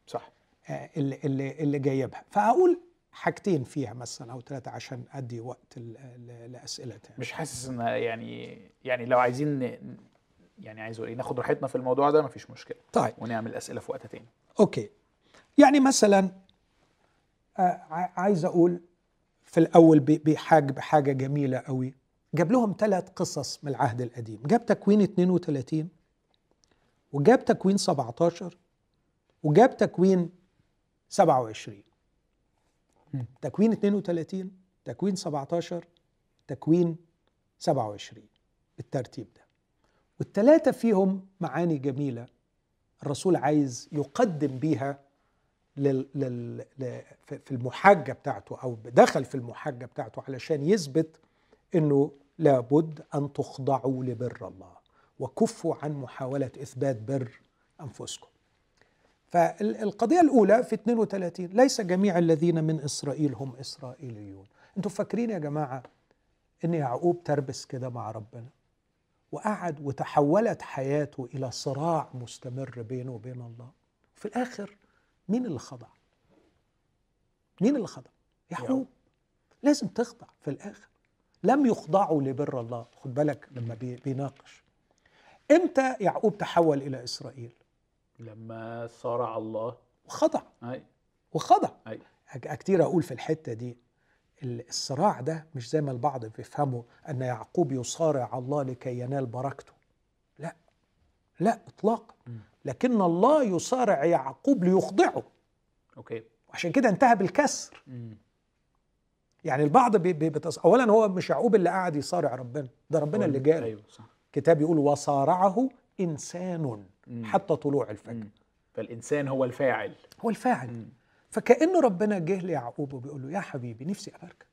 [SPEAKER 1] صح.
[SPEAKER 2] آه، اللي, اللي, اللي جايبها. فهقول حاجتين فيها مثلا أو ثلاثة عشان أدي وقت ل- ل- لأسئلة تانية
[SPEAKER 1] مش حاسس إن يعني يعني لو عايزين يعني عايز أقول إيه ناخد راحتنا في الموضوع ده مفيش مشكلة.
[SPEAKER 2] طيب.
[SPEAKER 1] ونعمل أسئلة في وقت تاني.
[SPEAKER 2] أوكي. يعني مثلا آه، عايز أقول في الأول بحاجه بحاجة جميلة قوي. جاب لهم ثلاث قصص من العهد القديم. جاب تكوين 32 وجاب تكوين 17 وجاب تكوين 27 تكوين 32 تكوين 17 تكوين 27 بالترتيب ده. والثلاثه فيهم معاني جميلة الرسول عايز يقدم بيها لل... لل... ل... في المحاجة بتاعته أو دخل في المحاجة بتاعته علشان يثبت أنه لابد أن تخضعوا لبر الله وكفوا عن محاولة إثبات بر أنفسكم. فالقضية الأولى في 32 ليس جميع الذين من إسرائيل هم إسرائيليون. أنتوا فاكرين يا جماعة أن يعقوب تربس كده مع ربنا؟ وقعد وتحولت حياته إلى صراع مستمر بينه وبين الله. في الآخر مين اللي خضع؟ مين اللي خضع؟ يعقوب. لازم تخضع في الآخر. لم يخضعوا لبر الله. خد بالك لما بي- بيناقش. إمتى يعقوب تحول إلى إسرائيل؟
[SPEAKER 1] لما صارع الله.
[SPEAKER 2] وخضع.
[SPEAKER 1] أي.
[SPEAKER 2] وخضع. أك- كتير أقول في الحتة دي ال- الصراع ده مش زي ما البعض بيفهموا أن يعقوب يصارع الله لكي ينال بركته. لا. لا إطلاقا.
[SPEAKER 1] مم.
[SPEAKER 2] لكن الله يصارع يعقوب ليخضعه.
[SPEAKER 1] okay.
[SPEAKER 2] وعشان كده انتهى بالكسر.
[SPEAKER 1] مم.
[SPEAKER 2] يعني البعض بي بي بتص... اولا هو مش يعقوب اللي قاعد يصارع ربنا. ده ربنا اللي جاله.
[SPEAKER 1] أيوه صح.
[SPEAKER 2] الكتاب يقول وصارعه
[SPEAKER 1] إنسان.
[SPEAKER 2] حتى طلوع الفجر.
[SPEAKER 1] فالإنسان هو الفاعل.
[SPEAKER 2] هو الفاعل.
[SPEAKER 1] مم.
[SPEAKER 2] فكأنه ربنا جه ليعقوب وبيقول له يا حبيبي نفسي أباركك.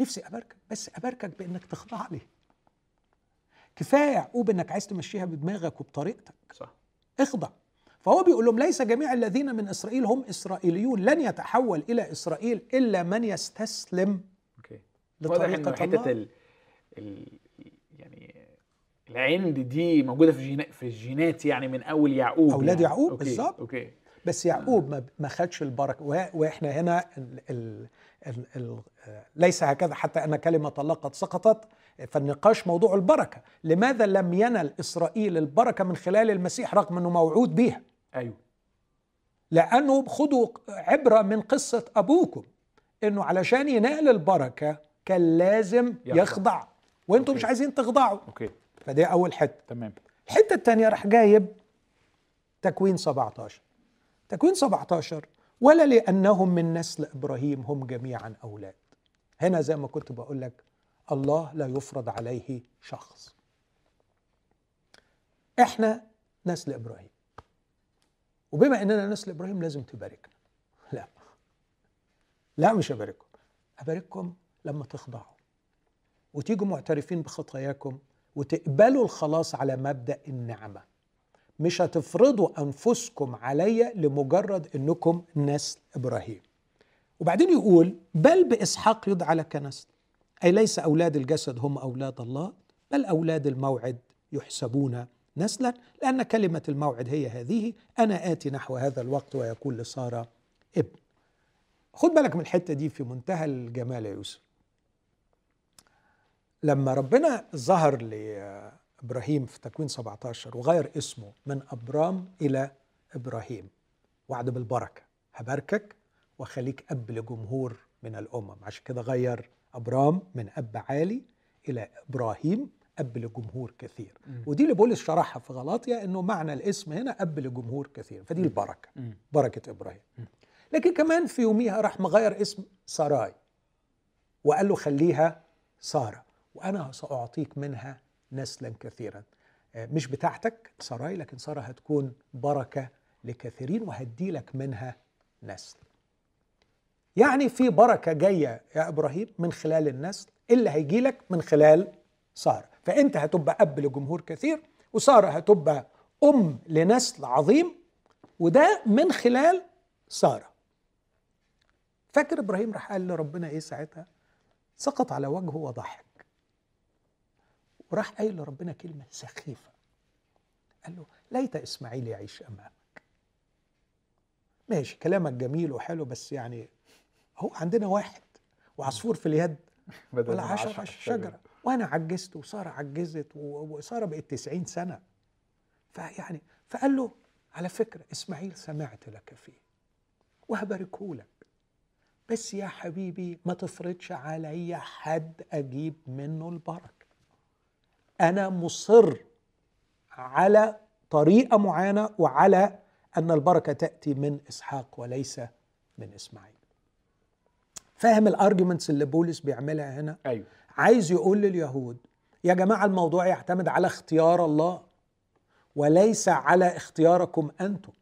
[SPEAKER 2] نفسي أباركك بس أباركك بإنك تخضع لي. كفاية يعقوب إنك عايز تمشيها بدماغك وبطريقتك.
[SPEAKER 1] صح.
[SPEAKER 2] اخضع. فهو بيقول لهم ليس جميع الذين من إسرائيل هم إسرائيليون. لن يتحول إلى إسرائيل إلا من يستسلم
[SPEAKER 1] إنه
[SPEAKER 2] لطريقة الله.
[SPEAKER 1] ال... ال... العند دي موجودة في جينا... في الجينات يعني من أول يعقوب
[SPEAKER 2] أولاد
[SPEAKER 1] يعني.
[SPEAKER 2] يعقوب
[SPEAKER 1] okay.
[SPEAKER 2] بالظبط.
[SPEAKER 1] okay
[SPEAKER 2] بس يعقوب ما ما خدش البركة وإحنا هنا ال ال ال ال ليس هكذا حتى أن كلمة الله قد سقطت فالنقاش موضوع البركة لماذا لم ينل إسرائيل البركة من خلال المسيح رغم أنه موعود بيها
[SPEAKER 1] أيوه
[SPEAKER 2] لأنه خدوا عبرة من قصة أبوكم إنه علشان ينال البركة كان لازم
[SPEAKER 1] يخضع.
[SPEAKER 2] يخضع وأنتم مش. عايزين تخضعوا
[SPEAKER 1] أوكي
[SPEAKER 2] فدي أول حتة.
[SPEAKER 1] تمام.
[SPEAKER 2] الحتة الثانية راح جايب تكوين 17 تكوين 17 ولا لأنهم من نسل إبراهيم هم جميعا أولاد. هنا زي ما كنت بقول لك الله لا يفرض عليه شخص. إحنا نسل إبراهيم. وبما إننا نسل إبراهيم لازم تباركنا. لا. لا مش أبارككم. أبارككم لما تخضعوا. وتيجوا معترفين بخطاياكم وتقبلوا الخلاص على مبدأ النعمة. مش هتفرضوا أنفسكم عليا لمجرد إنكم نسل إبراهيم. وبعدين يقول بل بإسحاق يدعى لك نسل. أي ليس أولاد الجسد هم أولاد الله بل أولاد الموعد يحسبون نسلا لأن كلمة الموعد هي هذه أنا آتي نحو هذا الوقت ويكون لسارة ابن. خد بالك من الحتة دي في منتهى الجمال يا يوسف. لما ربنا ظهر لإبراهيم في تكوين 17 وغير اسمه من أبرام إلى إبراهيم وعد بالبركة هباركك وخليك أب لجمهور من الأمم. عشان كده غير أبرام من أب عالي إلى إبراهيم أب لجمهور كثير.
[SPEAKER 1] مم.
[SPEAKER 2] ودي اللي بولس شرحها في غلاطيا إنه معنى الاسم هنا أب لجمهور كثير فدي البركة
[SPEAKER 1] مم.
[SPEAKER 2] بركة إبراهيم. لكن كمان في يوميها راح مغير اسم ساراي وقال له خليها سارة. وأنا سأعطيك منها نسلا كثيرا. آه، مش بتاعتك ساراي لكن سارة هتكون بركة لكثيرين وهدي لك منها نسل. يعني في بركة جاية يا إبراهيم من خلال النسل اللي هيجي لك من خلال سارة. فأنت هتبقى أب لجمهور كثير وسارة هتبقى أم لنسل عظيم وده من خلال سارة. فاكر إبراهيم راح قال لربنا إيه ساعتها؟ سقط على وجهه وضحك. وراح قايل لربنا كلمة سخيفة. قال له ليت إسماعيل يعيش أمامك. ماشي كلامك جميل وحلو بس يعني هو عندنا واحد وعصفور في اليد ولا عشر على الشجرة وأنا عجزت وسارة عجزت و- وسارة بقت 90 سنة. فيعني فقال له على فكرة إسماعيل سمعت لك فيه وهباركه لك. بس يا حبيبي ما تفرضش عليا حد أجيب منه البركة. أنا مصر على طريقة معينة وعلى أن البركة تأتي من إسحاق وليس من إسماعيل. فاهم الارجيومنتس اللي بولس بيعملها هنا؟
[SPEAKER 1] أيوه.
[SPEAKER 2] عايز يقول لليهود يا جماعة الموضوع يعتمد على اختيار الله وليس على اختياركم أنتم.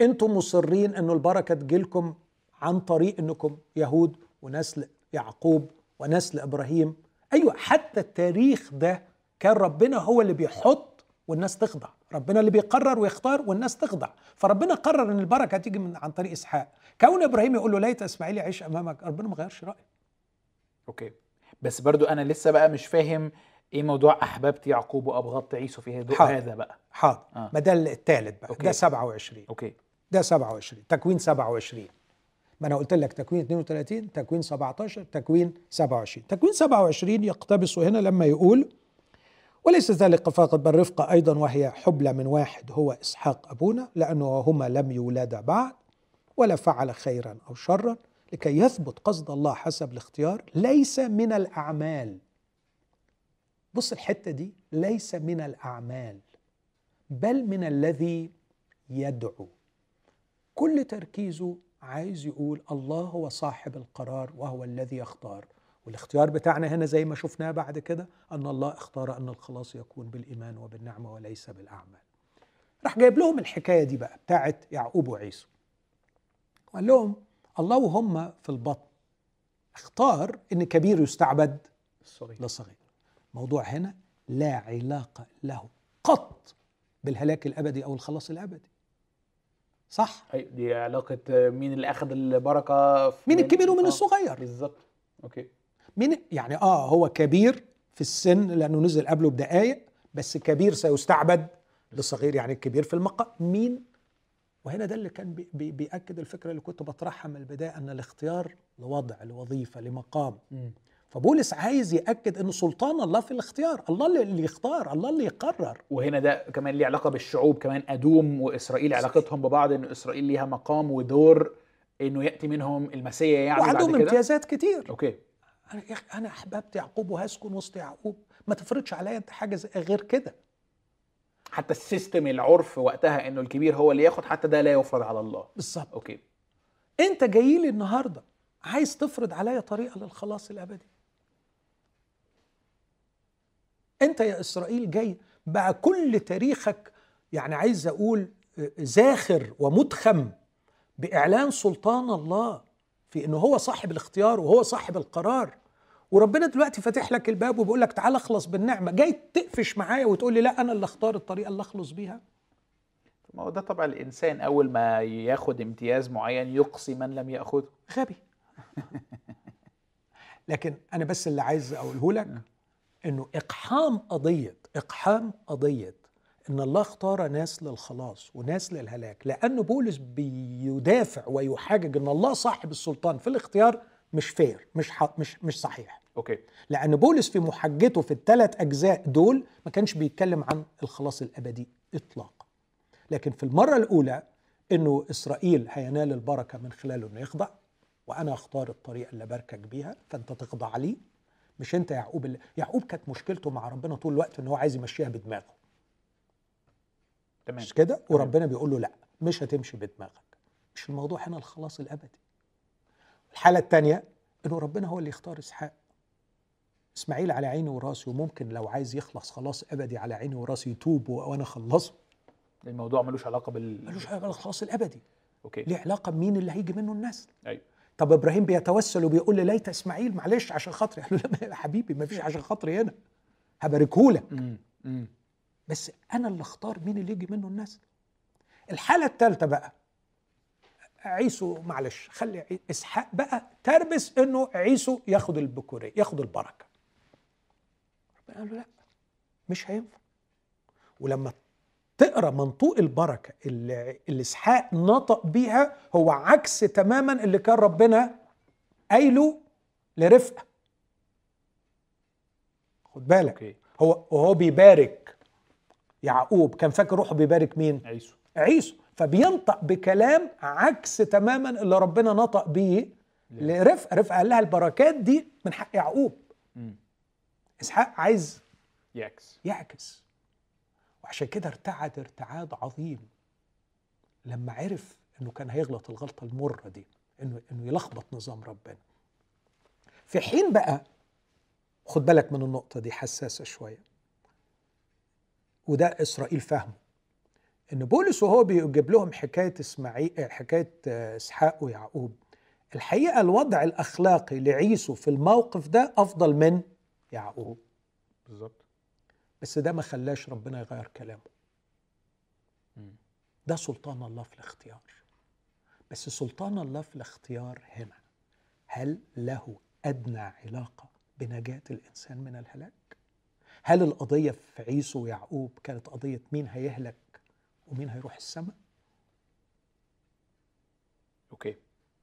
[SPEAKER 2] أنتم مصرين إنه البركة تجيلكم عن طريق إنكم يهود ونسل يعقوب ونسل إبراهيم. أيوه حتى التاريخ ده كان ربنا هو اللي بيحط والناس تخضع. ربنا اللي بيقرر ويختار والناس تخضع. فربنا قرر إن البركة تيجي من عن طريق إسحاق. كون إبراهيم يقول له ليت إسماعيل يعيش أمامك ربنا ما غيرش رأيه.
[SPEAKER 1] أوكي. بس برضو أنا لسه بقى مش فاهم إيه موضوع احببت يعقوب وابغضت عيسو في. هذا بقى.
[SPEAKER 2] حاضر.
[SPEAKER 1] آه.
[SPEAKER 2] ما ده الثالث بقى.
[SPEAKER 1] okay.
[SPEAKER 2] ده 27
[SPEAKER 1] أوكي.
[SPEAKER 2] ده 27 تكوين 27 ما أنا قلت لك تكوين 32 تكوين 17 تكوين 27 تكوين 27 يقتبس هنا لما يقول وليس ذلك فقط بل رفقة أيضا وهي حبلى من واحد هو إسحاق أبونا لأنه هما لم يولادا بعد ولا فعل خيرا أو شرا لكي يثبت قصد الله حسب الاختيار ليس من الأعمال. بص الحتة دي ليس من الأعمال بل من الذي يدعو. كل تركيزه عايز يقول الله هو صاحب القرار وهو الذي يختار. والاختيار بتاعنا هنا زي ما شفناه بعد كده أن الله اختار أن الخلاص يكون بالإيمان وبالنعمة وليس بالأعمال. راح جايب لهم الحكاية دي بقى بتاعت يعقوب وعيسو. وقال لهم الله وهم في البطن. اختار إن كبير يستعبد
[SPEAKER 1] الصغير
[SPEAKER 2] لصغير موضوع هنا لا علاقة له قط بالهلاك الأبدي أو الخلاص الأبدي. صح؟
[SPEAKER 1] دي علاقة مين اللي أخذ البركة؟ في
[SPEAKER 2] مين الكبير ومين
[SPEAKER 1] آه،
[SPEAKER 2] الصغير.
[SPEAKER 1] بالظبط. okay.
[SPEAKER 2] مين يعني آه هو كبير في السن لأنه نزل قبله بدقائق بس كبير سيستعبد لصغير يعني الكبير في المقام مين؟ وهنا ده اللي كان بي بي بيأكد الفكرة اللي كنت بطرحها من البداية أن الاختيار لوضع لوظيفة لمقام. فبولس عايز يأكد ان سلطان الله في الاختيار الله اللي- يختار الله اللي يقرر.
[SPEAKER 1] وهنا ده كمان ليه علاقة بالشعوب كمان أدوم وإسرائيل علاقتهم ببعض إن إسرائيل ليها مقام ودور إنه يأتي منهم المسيح يعني
[SPEAKER 2] وعندهم امتيازات كتير.
[SPEAKER 1] okay.
[SPEAKER 2] أنا يا أخي أنا أحببت يعقوب وهسكن وسط يعقوب. ما تفرضش عليا أنت حاجة غير كده.
[SPEAKER 1] حتى ال system العرف وقتها إنه الكبير هو اللي ياخد حتى ده لا يفرض على الله.
[SPEAKER 2] بالظبط.
[SPEAKER 1] okay.
[SPEAKER 2] أنت جاي لي النهارده عايز تفرض عليا طريقة للخلاص الأبدي. أنت يا إسرائيل جاي بقى كل تاريخك يعني عايز أقول زاخر ومدخم بإعلان سلطان الله. في إنه هو صاحب الاختيار وهو صاحب القرار. وربنا دلوقتي فاتح لك الباب وبيقول لك تعال اخلص بالنعمة. جاي تقفش معايا وتقول لي لا أنا اللي اختار الطريقة اللي أخلص بيها.
[SPEAKER 1] ما هو ده طبع الإنسان أول ما ياخد امتياز معين يقصي من لم يأخذه.
[SPEAKER 2] غبي. لكن أنا بس اللي عايز أقوله لك إنه إقحام قضية إقحام قضية إن الله اختار ناس للخلاص وناس للهلاك لأن بولس بيدافع ويحاجج إن الله صاحب السلطان في الاختيار مش fair مش. مش مش صحيح.
[SPEAKER 1] okay.
[SPEAKER 2] لأن بولس في محاجته في الثلاث أجزاء دول ما كانش بيتكلم عن الخلاص الأبدي اطلاقا. لكن في المرة الأولى إنه إسرائيل هينال البركة من خلاله إنه يخضع وأنا أختار الطريقة اللي باركك بيها فأنت تخضع لي مش أنت يعقوب اللي يعقوب كانت مشكلته مع ربنا طول الوقت إن هو عايز يمشيها بدماغه.
[SPEAKER 1] تمام.
[SPEAKER 2] مش كده؟ وربنا بيقول له لا مش هتمشي بدماغك. مش الموضوع هنا الخلاص الأبدي. الحالة الثانية إنه ربنا هو اللي يختار إسحاق. إسماعيل على عيني وراسي وممكن لو عايز يخلص خلاص أبدي على عيني وراسي يتوب وأنا أخلصه.
[SPEAKER 1] الموضوع ملوش علاقة بال
[SPEAKER 2] ملوش علاقة بالخلاص الأبدي.
[SPEAKER 1] okay.
[SPEAKER 2] ليه علاقة بمين اللي هيجي منه النسل
[SPEAKER 1] أيوه
[SPEAKER 2] طب إبراهيم بيتوسل وبيقول لي ليت إسماعيل معلش عشان خاطري. قال له لا يا حبيبي ما فيش عشان خاطري هنا. هباركهولك. بس أنا اللي أختار مين اللي يجي منه النسل الحالة الثالثه بقى عيسو معلش خلي إسحاق بقى تربس إنه عيسو ياخد البكوريه ياخد البركة. ربنا قال له لا مش هينفع. ولما تقرأ منطوق البركة اللي, اللي إسحاق نطق بيها هو عكس تماما اللي كان ربنا قايله لرفقة. خد بالك هو وهو بيبارك. يعقوب كان فاكر روحه بيبارك مين؟
[SPEAKER 1] عيسو.
[SPEAKER 2] عيسو. فبينطق بكلام عكس تماما اللي ربنا نطق بيه لرفقه رفقه قال لها البركات دي من حق يعقوب. إسحاق عايز
[SPEAKER 1] يعكس.
[SPEAKER 2] يعكس. وعشان كده ارتعد ارتعاد عظيم. لما عرف إنه كان هيغلط الغلطة المرة دي انه إنه يلخبط نظام ربنا. في حين بقى خد بالك من النقطة دي حساسة شوية. وده إسرائيل فهمه إن بولس وهو بيجيب لهم حكاية اسماعيل حكاية آه، إسحاق ويعقوب الحقيقة الوضع الأخلاقي لعيسو في الموقف ده أفضل من يعقوب.
[SPEAKER 1] بالظبط.
[SPEAKER 2] بس ده ما خلاش ربنا يغير كلامه. ده سلطان الله في الاختيار. بس سلطان الله في الاختيار هنا هل له أدنى علاقة بنجاة الإنسان من الهلاك؟ هل القضية في عيسو ويعقوب كانت قضية مين هيهلك ومين هيروح السماء؟
[SPEAKER 1] okay.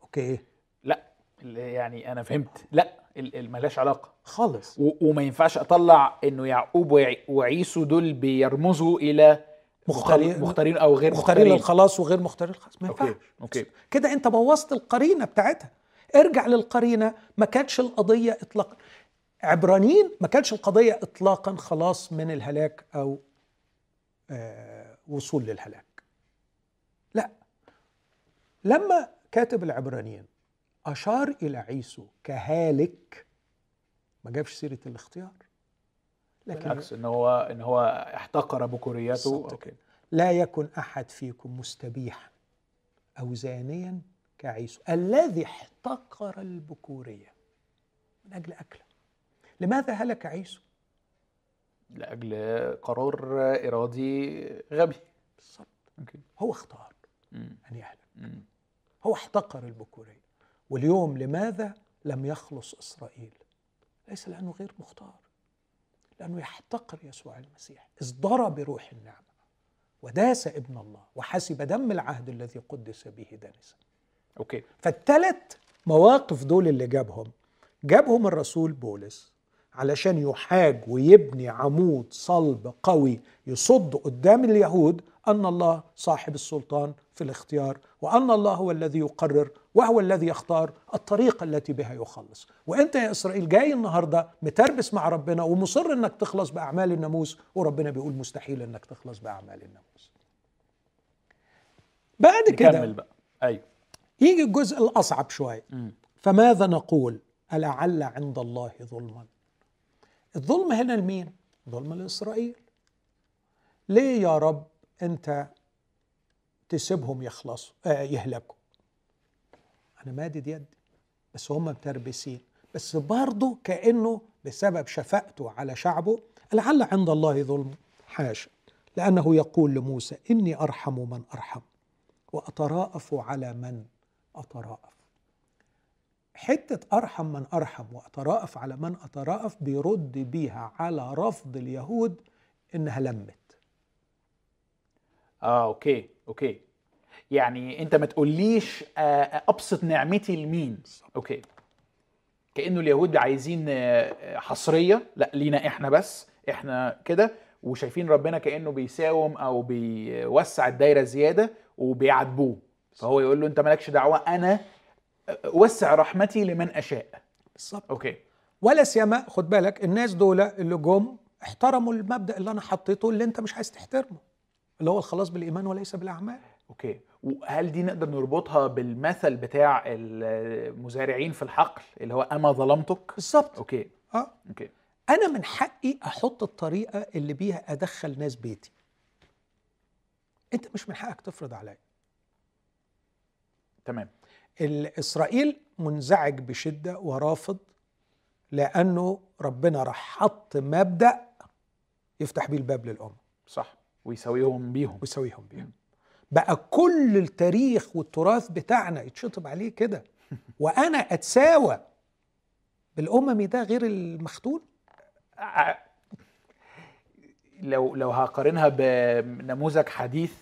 [SPEAKER 2] okay.
[SPEAKER 1] لا يعني أنا فهمت. لا ملهاش علاقة.
[SPEAKER 2] خالص.
[SPEAKER 1] وما ينفعش أطلع إنه يعقوب وعيسو دول بيرمزوا إلى
[SPEAKER 2] مختارين-
[SPEAKER 1] مختار- مختارين أو غير
[SPEAKER 2] مختارين
[SPEAKER 1] مختارين.
[SPEAKER 2] للخلاص وغير مختارين للخلاص ما ينفعش.
[SPEAKER 1] okay.
[SPEAKER 2] كده أنت بوظت القرينة بتاعتها. ارجع للقرينة ما كانتش القضية اطلاقا. عبرانيين ما كانتش القضية اطلاقا خلاص من الهلاك أو آه وصول للهلاك. لا. لما كاتب العبرانيين أشار إلى عيسو كهالك ما جابش سيرة الاختيار. لكن
[SPEAKER 1] بالعكس إن هو إن هو احتقر أوكي.
[SPEAKER 2] لا يكن أحد فيكم مستبيحا أو زانيا كعيسو. الذي احتقر البكورية من أجل أكله. لماذا هلك عيسو؟
[SPEAKER 1] لأجل قرار إرادي غبي.
[SPEAKER 2] بالظبط هو اختار
[SPEAKER 1] مم.
[SPEAKER 2] أن يهلك.
[SPEAKER 1] مم.
[SPEAKER 2] هو احتقر البكوريه واليوم لماذا لم يخلص إسرائيل؟ ليس لأنه غير مختار. لأنه يحتقر يسوع المسيح. ازدرى بروح النعمة وداس ابن الله وحسب دم العهد الذي قدس به دنسا
[SPEAKER 1] أوكي.
[SPEAKER 2] فالثلاث مواقف دول اللي جابهم جابهم الرسول بولس علشان يحاج ويبني عمود صلب قوي يصد قدام اليهود أن الله صاحب السلطان في الاختيار وأن الله هو الذي يقرر وهو الذي يختار الطريقة التي بها يخلص. وأنت يا إسرائيل جاي النهارده متربس مع ربنا ومصر إنك تخلص بأعمال الناموس وربنا بيقول مستحيل إنك تخلص بأعمال الناموس. بعد كده
[SPEAKER 1] نكمل بقى. أيوه.
[SPEAKER 2] يجي الجزء الأصعب شوية.
[SPEAKER 1] مم.
[SPEAKER 2] فماذا نقول؟ ألعل عند الله ظلما. الظلم هنا لمين؟ ظلم لإسرائيل. ليه يا رب أنت تسيبهم يخلصوا آه يهلكوا؟ أنا مادد يدي بس هم متربسين. بس برضه كأنه بسبب شفقته على شعبه لعل عند الله ظلم حاشا. لأنه يقول لموسى إني أرحم من أرحم وأتراءف على من أتراءف. حتة أرحم من أرحم وأتراءف على من أتراءف بيرد بيها على رفض اليهود إنها للأمم.
[SPEAKER 1] آه okay okay. يعني أنت ما تقوليش آه، أبسط نعمتي لمين؟ okay. كأنه اليهود عايزين آه، حصرية. لا لينا إحنا بس إحنا كده. وشايفين ربنا كأنه بيساوم أو بيوسع الدايرة زيادة وبيعاتبوه. فهو يقول له أنت مالكش دعوة أنا أوسع رحمتي لمن أشاء.
[SPEAKER 2] بالظبط.
[SPEAKER 1] okay.
[SPEAKER 2] ولا سيما خد بالك الناس دول اللي جم احترموا المبدأ اللي أنا حطيته اللي أنت مش عايز تحترمه اللي هو الخلاص بالإيمان وليس بالأعمال.
[SPEAKER 1] okay. وهل دي نقدر نربطها بالمثل بتاع المزارعين في الحقل اللي هو ما ظلمتك؟
[SPEAKER 2] بالظبط.
[SPEAKER 1] okay.
[SPEAKER 2] آه.
[SPEAKER 1] أوكي.
[SPEAKER 2] أنا من حقي أحط الطريقة اللي بيها أدخل ناس بيتي. أنت مش من حقك تفرض عليا.
[SPEAKER 1] تمام.
[SPEAKER 2] إسرائيل منزعج بشدة ورافض لأنه ربنا راح حط مبدأ يفتح بيه الباب للأمم.
[SPEAKER 1] صح. ويساويهم بيهم.
[SPEAKER 2] ويساويهم بيها بقى كل التاريخ والتراث بتاعنا يتشطب عليه كده. وأنا أتساوى بالاممي ده غير المختون؟
[SPEAKER 1] لو لو هقارنها بنموذج حديث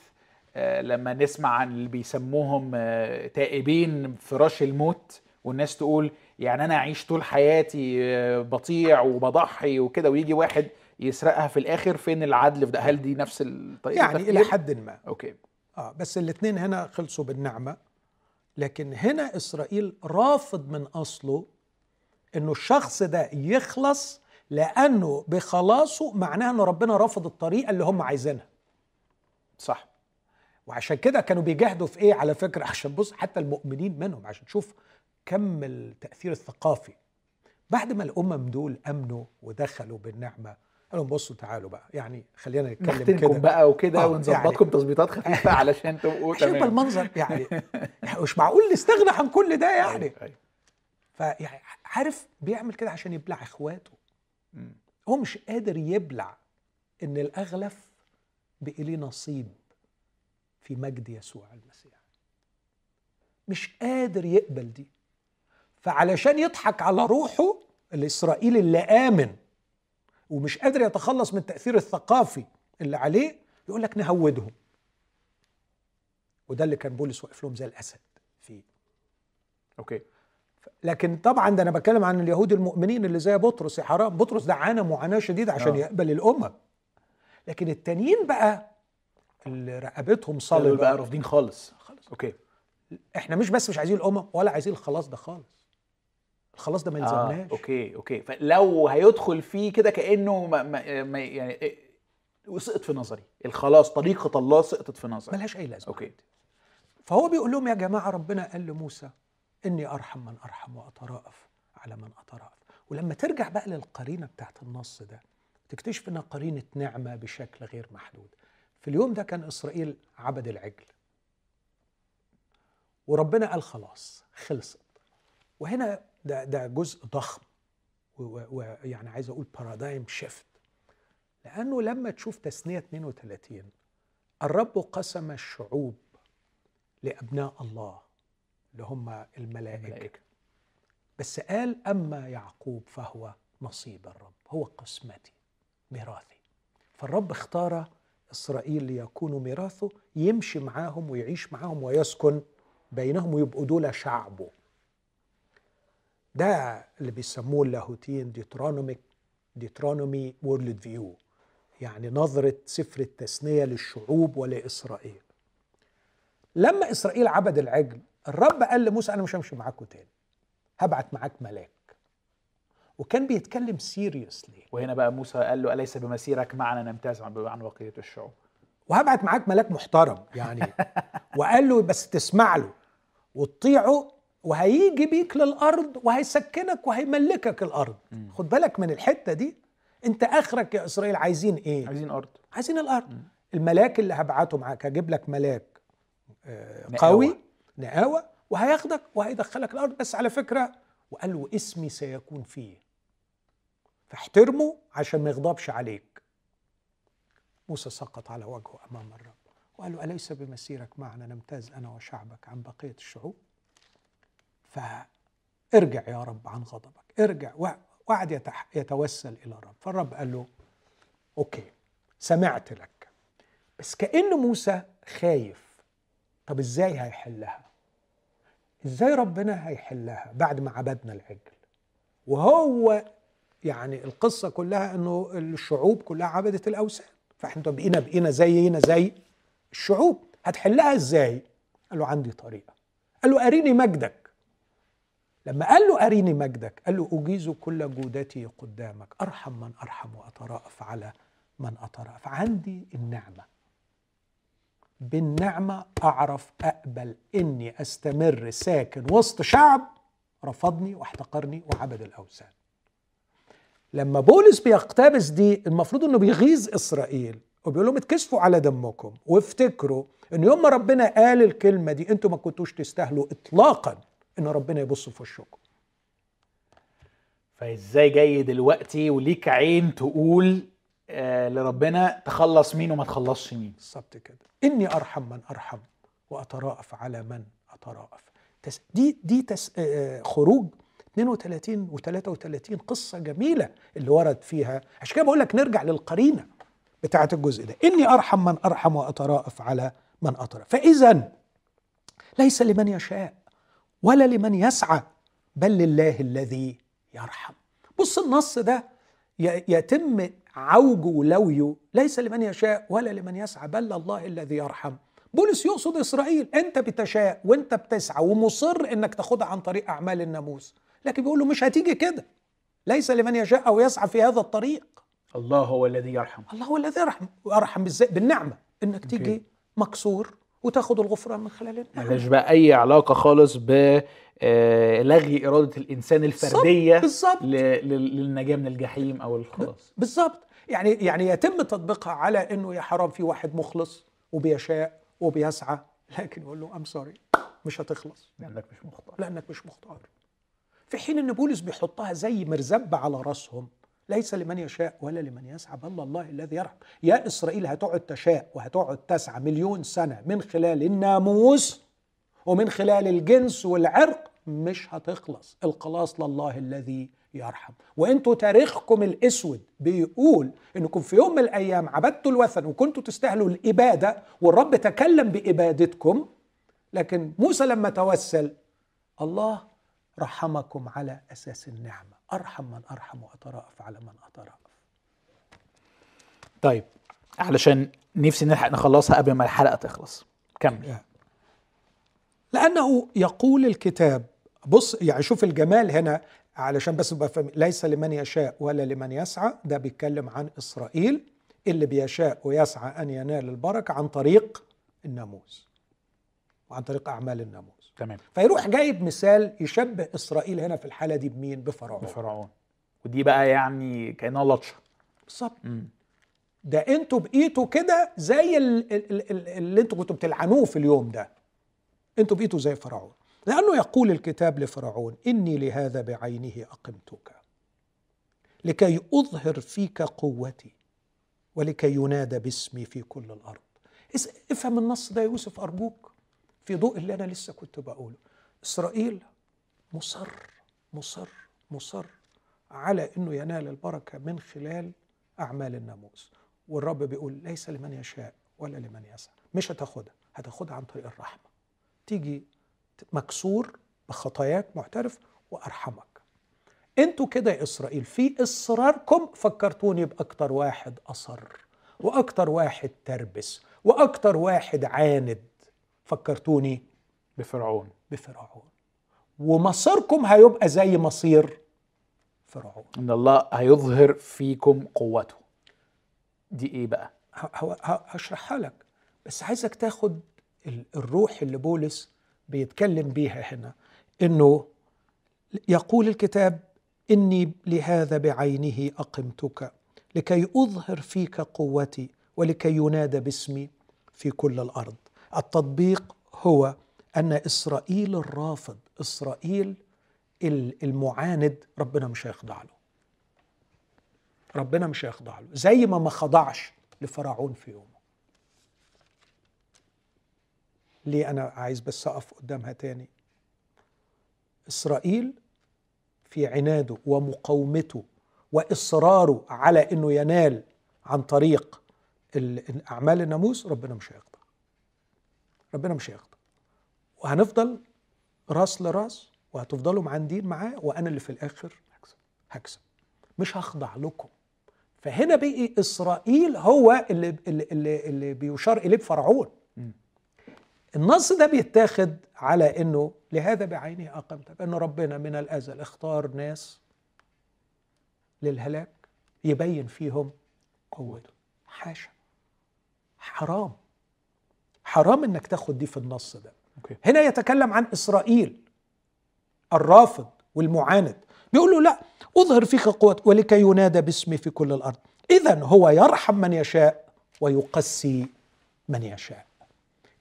[SPEAKER 1] لما نسمع عن اللي بيسموهم آه، تائبين فراش الموت والناس تقول يعني أنا أعيش طول حياتي آه، بطيع وبضحي وكده ويجي واحد يسرقها في الآخر فين العدل في ده؟ هل دي نفس الطريقة؟
[SPEAKER 2] يعني
[SPEAKER 1] إلى؟
[SPEAKER 2] حد ما.
[SPEAKER 1] أوكي.
[SPEAKER 2] آه بس الاثنين هنا خلصوا بالنعمة. لكن هنا إسرائيل رافض من أصله إنه الشخص ده يخلص لأنه بخلاصه معناه ان ربنا رفض الطريقة اللي هم عايزينها.
[SPEAKER 1] صح.
[SPEAKER 2] وعشان كده كانوا بيجاهدوا في إيه على فكرة؟ عشان بص حتى المؤمنين منهم عشان تشوف كم التأثير الثقافي. بعد ما الأمم دول آمنوا ودخلوا بالنعمة قالوا لهم بصوا تعالوا بقى يعني خلينا نتكلم كده.
[SPEAKER 1] بقى وكده
[SPEAKER 2] آه،
[SPEAKER 1] ونظبطكم تظبيطات خفيفة علشان تبقوا تمام.
[SPEAKER 2] المنظر يعني يعني مش معقول نستغنى عن كل ده يعني.
[SPEAKER 1] أيوة، أيوة.
[SPEAKER 2] فيعني عارف بيعمل كده عشان يبلع
[SPEAKER 1] إخواته.
[SPEAKER 2] هو مش قادر يبلع إن الأغلف بقي ليه نصيب في مجد يسوع المسيح. مش قادر يقبل دي. فعلشان يضحك على روحه الإسرائيلي اللي آمن ومش قادر يتخلص من التاثير الثقافي اللي عليه يقول لك نهودهم. وده اللي كان بولس واقف لهم زي الأسد فيه.
[SPEAKER 1] okay.
[SPEAKER 2] لكن طبعا ده أنا بتكلم عن اليهود المؤمنين اللي زي بطرس. يا حرام بطرس ده عانى معاناه شديده عشان
[SPEAKER 1] آه.
[SPEAKER 2] يقبل الأمم. لكن التانيين بقى اللي رقبتهم صلبة.
[SPEAKER 1] بقى رافضين خالص.
[SPEAKER 2] خالص.
[SPEAKER 1] okay.
[SPEAKER 2] إحنا مش بس مش عايزين الامم ولا عايزين الخلاص ده خالص. الخلاص ده ما
[SPEAKER 1] آه،
[SPEAKER 2] يلزمناش.
[SPEAKER 1] okay okay. فلو هيدخل فيه كده كأنه ما ما ما يعني إيه، سقط في نظري. الخلاص طريقه الله سقطت في نظري.
[SPEAKER 2] ملهاش أي لازمة.
[SPEAKER 1] okay.
[SPEAKER 2] فهو بيقول لهم يا جماعة ربنا قال لموسى إني أرحم من أرحم وأتراءف على من أتراءف. ولما ترجع بقى للقرينة بتاعت النص ده تكتشف إنها قرينة نعمة بشكل غير محدود. في اليوم ده كان إسرائيل عبد العجل. وربنا قال خلاص خلصت. وهنا ده ده جزء ضخم ويعني عايز أقول بارادايم شيفت لأنه لما تشوف تثنية 32 الرب قسم الشعوب لأبناء الله اللي هم الملائكة.
[SPEAKER 1] الملائكة.
[SPEAKER 2] بس قال أما يعقوب فهو نصيب الرب هو قسمتي ميراثي. فالرب اختار إسرائيل ليكونوا ميراثه يمشي معاهم ويعيش معاهم ويسكن بينهم ويبقوا دول شعبه. ده اللي بيسموه اللاهوتيين Deuteronomic Deuteronomy worldview يعني نظرة سفر التثنية للشعوب ولإسرائيل. لما إسرائيل عبد العجل الرب قال لموسى أنا مش همشي معاكم تاني هبعت معاك ملاك. وكان بيتكلم سيريسلي
[SPEAKER 1] وهنا بقى موسى قال له أليس بمسيرك معنا؟ نمتاز عن بقيه الشعوب.
[SPEAKER 2] وهبعت معاك ملاك محترم يعني. وقال له بس تسمع له. وتطيعه وهيجي بيك للأرض وهيسكنك وهيملكك الأرض.
[SPEAKER 1] مم.
[SPEAKER 2] خد بالك من الحتة دي. أنت آخرك يا إسرائيل عايزين إيه؟
[SPEAKER 1] عايزين أرض.
[SPEAKER 2] عايزين الأرض.
[SPEAKER 1] مم.
[SPEAKER 2] الملاك اللي هبعته معاك هجيب لك ملاك آه،
[SPEAKER 1] نقاوة.
[SPEAKER 2] قوي نقاوه وهياخدك وهيدخلك الأرض. بس على فكرة وقال له اسمي سيكون فيه. فاحترمه عشان ما يغضبش عليك. موسى سقط على وجهه أمام الرب وقال له أليس بمسيرك معنا نمتاز أنا وشعبك عن بقية الشعوب؟ فارجع يا رب عن غضبك. ارجع وقعد يتوسل إلى الرب. فالرب قال له أوكي سمعت لك. بس كأن موسى خايف. طب إزاي هيحلها؟ إزاي ربنا هيحلها بعد ما عبدنا العجل؟ وهو يعني القصة كلها إنه الشعوب كلها عبدت الأوثان. فإحنا بقينا بقينا زينا زي الشعوب. هتحلها إزاي؟ قال له عندي طريقة. قال له أريني مجدك. لما قال له أريني مجدك قال له أجيز كل جودتي قدامك. أرحم من أرحم واترأف على من اترأف عندي النعمة. بالنعمة أعرف أقبل إني أستمر ساكن وسط شعب رفضني واحتقرني وعبد الأوثان. لما بولس بيقتبس دي المفروض إنه بيغيظ إسرائيل وبيقول لهم اتكسفوا على دمكم وافتكروا إن يوم ما ربنا قال الكلمة دي أنتوا ما كنتوش تستاهلوا اطلاقا إن ربنا يبص في وشكم.
[SPEAKER 1] فإزاي جاي دلوقتي وليك عين تقول آه لربنا تخلص مين وما تخلصش مين؟
[SPEAKER 2] بالظبط كده. إني أرحم من أرحم وأتراءف على من أتراءف. دي دي تس آه خروج 32 و33 قصة جميلة اللي ورد فيها. عشان كده بقول لك نرجع للقرينة بتاعة الجزء ده. إني أرحم من أرحم وأتراءف على من اتراءف فإذا ليس لمن يشاء ولا لمن يسعى بل لله الذي يرحم. بص النص ده يتم عوجه ولويه ليس لمن يشاء ولا لمن يسعى بل الله الذي يرحم. بولس يقصد إسرائيل أنت بتشاء وأنت بتسعى ومصر إنك تاخدها عن طريق أعمال الناموس. لكن بيقول له مش هتيجي كده. ليس لمن يشاء أو يسعى في هذا الطريق.
[SPEAKER 1] الله هو الذي يرحم.
[SPEAKER 2] الله هو الذي يرحم. ويرحم بالذات بالنعمة إنك تيجي مكسور وتاخد الغفران من خلال النعمة.
[SPEAKER 1] ملهاش بقى أي علاقة خالص ب آه، لغي إرادة الإنسان الفردية
[SPEAKER 2] بالظبط.
[SPEAKER 1] للنجاة من الجحيم أو الخلاص.
[SPEAKER 2] بالظبط. يعني يعني يتم تطبيقها على إنه يا حرام في واحد مخلص وبيشاء وبيسعى لكن يقول له I'm sorry مش هتخلص.
[SPEAKER 1] لأنك مش مختار.
[SPEAKER 2] لأنك مش مختار. في حين إن بولس بيحطها زي مرزبة على رأسهم ليس لمن يشاء ولا لمن يسعى بل الله الذي يرحم. يا إسرائيل هتقعد تشاء وهتقعد تسعى مليون سنة من خلال الناموس ومن خلال الجنس والعرق مش هتخلص. الخلاص لله الذي يرحم. وأنتوا تاريخكم الأسود بيقول إنكم في يوم من الأيام عبدتوا الوثن وكنتوا تستاهلوا الإبادة والرب تكلم بإبادتكم لكن موسى لما توسل الله رحمكم على أساس النعمة. أرحم من أرحم واترأف على من اترأف
[SPEAKER 1] طيب علشان نفسي نلحق نخلصها قبل ما الحلقة تخلص. كمل.
[SPEAKER 2] لأنه يقول الكتاب بص يعني شوف الجمال هنا علشان بس فهم ليس لمن يشاء ولا لمن يسعى. ده بيتكلم عن إسرائيل. اللي بيشاء ويسعى أن ينال البركة عن طريق الناموس وعن طريق أعمال الناموس.
[SPEAKER 1] تمام.
[SPEAKER 2] فيروح جايب مثال يشبه إسرائيل هنا في الحالة دي بمين؟ بفرعون.
[SPEAKER 1] بفرعون. ودي بقى يعني كأنها لطشة.
[SPEAKER 2] بالظبط. ده أنتوا بقيتوا كده زي اللي أنتوا كنتوا بتلعنوه في اليوم ده. أنتوا بقيتوا زي فرعون. لأنه يقول الكتاب لفرعون إني لهذا بعينه أقمتك لكي أظهر فيك قوتي ولكي ينادى باسمي في كل الأرض. افهم النص ده يا يوسف أرجوك. في ضوء اللي أنا لسه كنت بقوله. إسرائيل مصر مصر مصر على أنه ينال البركة من خلال أعمال الناموس. والرب بيقول ليس لمن يشاء ولا لمن يسعى. مش هتاخدها هتاخدها عن طريق الرحمة. تيجي مكسور بخطاياك معترف وأرحمك. أنتوا كده يا إسرائيل في إصراركم فكرتوني بأكتر واحد أصر وأكتر واحد تربس وأكتر واحد عاند. فكرتوني
[SPEAKER 1] بفرعون.
[SPEAKER 2] بفرعون. ومصيركم هيبقى زي مصير فرعون.
[SPEAKER 1] إن الله هيظهر فيكم قوته. دي إيه بقى؟
[SPEAKER 2] هشرحها لك. بس عايزك تاخد الروح اللي بولس بيتكلم بيها هنا. إنه يقول الكتاب إني لهذا بعينه أقمتك لكي أظهر فيك قوتي ولكي ينادى باسمي في كل الأرض. التطبيق هو أن إسرائيل الرافض إسرائيل المعاند ربنا مش هيخضع له. ربنا مش هيخضع له. زي ما ما خضعش لفرعون في يوم ليه أنا عايز بس أقف قدامها تاني؟ إسرائيل في عناده ومقاومته وإصراره على أنه ينال عن طريق ال- أعمال الناموس ربنا مش هيقدر ربنا مش هيقدر وهنفضل راس لراس وهتفضلوا معاندين معاه وأنا اللي في الآخر هكسب. مش هخضع لكم. فهنا بقي إسرائيل هو اللي اللي اللي, اللي بيشار إليه بفرعون. النص ده بيتاخد على إنه لهذا بعينه اقمتك انه ربنا من الأزل اختار ناس للهلاك يبين فيهم قوته. حاشا. حرام. حرام إنك تاخد دي في النص ده.
[SPEAKER 1] أوكي.
[SPEAKER 2] هنا يتكلم عن إسرائيل الرافض والمعاند. بيقول له لا أظهر فيك قوة ولكي ينادى باسمي في كل الأرض. اذا هو يرحم من يشاء ويقسي من يشاء.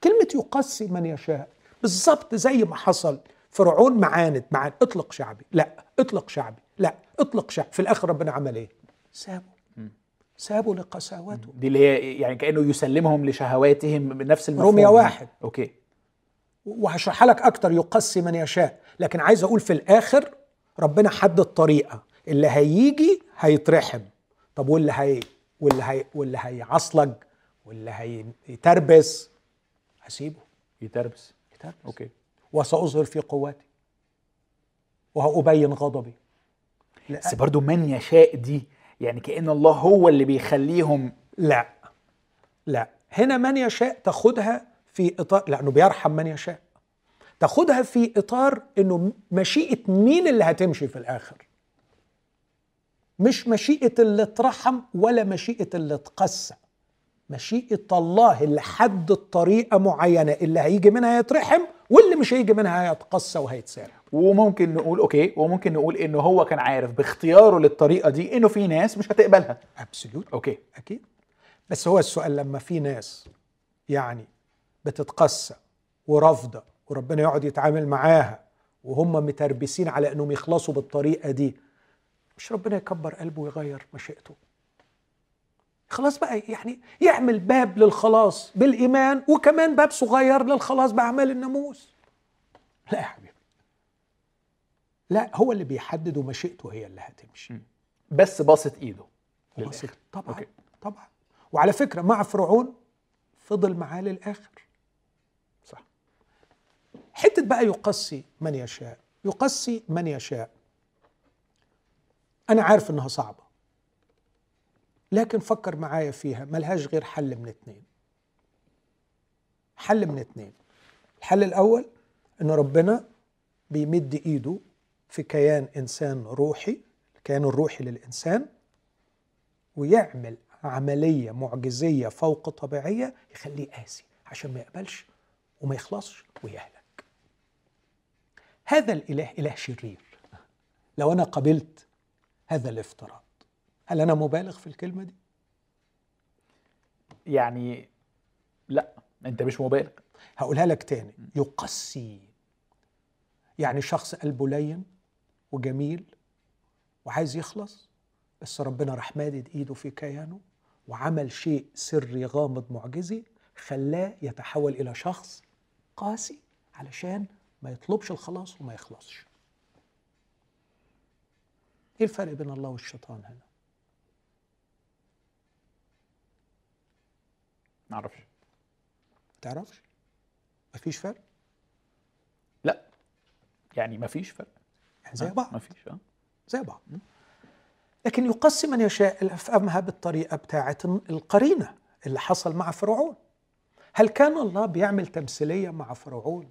[SPEAKER 2] كلمة يقسي من يشاء بالظبط زي ما حصل فرعون معاند معاند اطلق شعبي. لا اطلق شعبي. لا اطلق شعبي. في الآخر ربنا عمل إيه؟ سابه. سابه لقساوته
[SPEAKER 1] دي اللي هي يعني كأنه يسلمهم لشهواتهم بنفس المفهوم.
[SPEAKER 2] رومية واحد.
[SPEAKER 1] أوكي.
[SPEAKER 2] وهشرحها لك أكتر يقسي من يشاء. لكن عايز أقول في الآخر ربنا حدد طريقة. اللي هيجي هيترحم. طب واللي هي واللي هي واللي هيعصلج واللي هيتربس. هسيبه.
[SPEAKER 1] يتربس.
[SPEAKER 2] يتربس.
[SPEAKER 1] أوكي.
[SPEAKER 2] وسأظهر في قوتي وهأبين غضبي. لا
[SPEAKER 1] بس برضو من يشاء دي يعني كأن الله هو اللي بيخليهم
[SPEAKER 2] لا. لا. هنا من يشاء تاخدها في إطار لأنه بيرحم من يشاء. تاخدها في إطار إنه مشيئة مين اللي هتمشي في الآخر؟ مش مشيئة اللي اترحم ولا مشيئة اللي اتقسى مشيئة الله اللي حدد طريقه معينة اللي هيجي منها يترحم واللي مش هيجي منها هيتقسى وهيتسارع
[SPEAKER 1] وممكن نقول okay وممكن نقول إنه هو كان عارف باختياره للطريقة دي إنه في ناس مش هتقبلها.
[SPEAKER 2] absolute
[SPEAKER 1] okay.
[SPEAKER 2] أكيد. بس هو السؤال لما في ناس يعني بتتقسى ورافضة وربنا يقعد يتعامل معاها وهم متربسين على إنهم يخلصوا بالطريقة دي مش ربنا يكبر قلبه ويغير مشيئته؟ خلاص بقى يعني يعمل باب للخلاص بالإيمان وكمان باب صغير للخلاص بأعمال الناموس. لا يا حبيبي. لا هو اللي بيحدد ومشيئته هي اللي هتمشي.
[SPEAKER 1] بس باصت
[SPEAKER 2] إيده
[SPEAKER 1] للآخر.
[SPEAKER 2] طبعا
[SPEAKER 1] أوكي.
[SPEAKER 2] طبعا. وعلى فكرة مع فرعون فضل معاه للآخر.
[SPEAKER 1] صح.
[SPEAKER 2] حتة بقى يقسي من يشاء. يقسي من يشاء. أنا عارف إنها صعبة. لكن فكر معايا فيها. ملهاش غير حل من اتنين. حل من اتنين. الحل الأول إن ربنا بيمد إيده في كيان إنسان روحي الكيان الروحي للإنسان ويعمل عملية معجزية فوق طبيعية يخليه قاسي عشان ما يقبلش وما يخلصش ويهلك. هذا الإله إله شرير. لو أنا قبلت هذا الافتراض هل أنا مبالغ في الكلمة دي؟
[SPEAKER 1] يعني لا أنت مش مبالغ.
[SPEAKER 2] هقولها لك تاني. يقسي. يعني شخص قلبه لين وجميل وعايز يخلص بس ربنا راح مادد إيده في كيانه وعمل شيء سري غامض معجزي خلاه يتحول إلى شخص قاسي علشان ما يطلبش الخلاص وما يخلصش. إيه الفرق بين الله والشيطان هنا؟
[SPEAKER 1] معرفش
[SPEAKER 2] تعرفش؟ مفيش فرق؟
[SPEAKER 1] لا. يعني مفيش فرق.
[SPEAKER 2] يعني زي
[SPEAKER 1] آه،
[SPEAKER 2] بعض.
[SPEAKER 1] مفيش آه.
[SPEAKER 2] زي بعض. لكن يقسم من يشاء افهمها بالطريقة بتاعة القرينة اللي حصل مع فرعون. هل كان الله بيعمل تمثيلية مع فرعون؟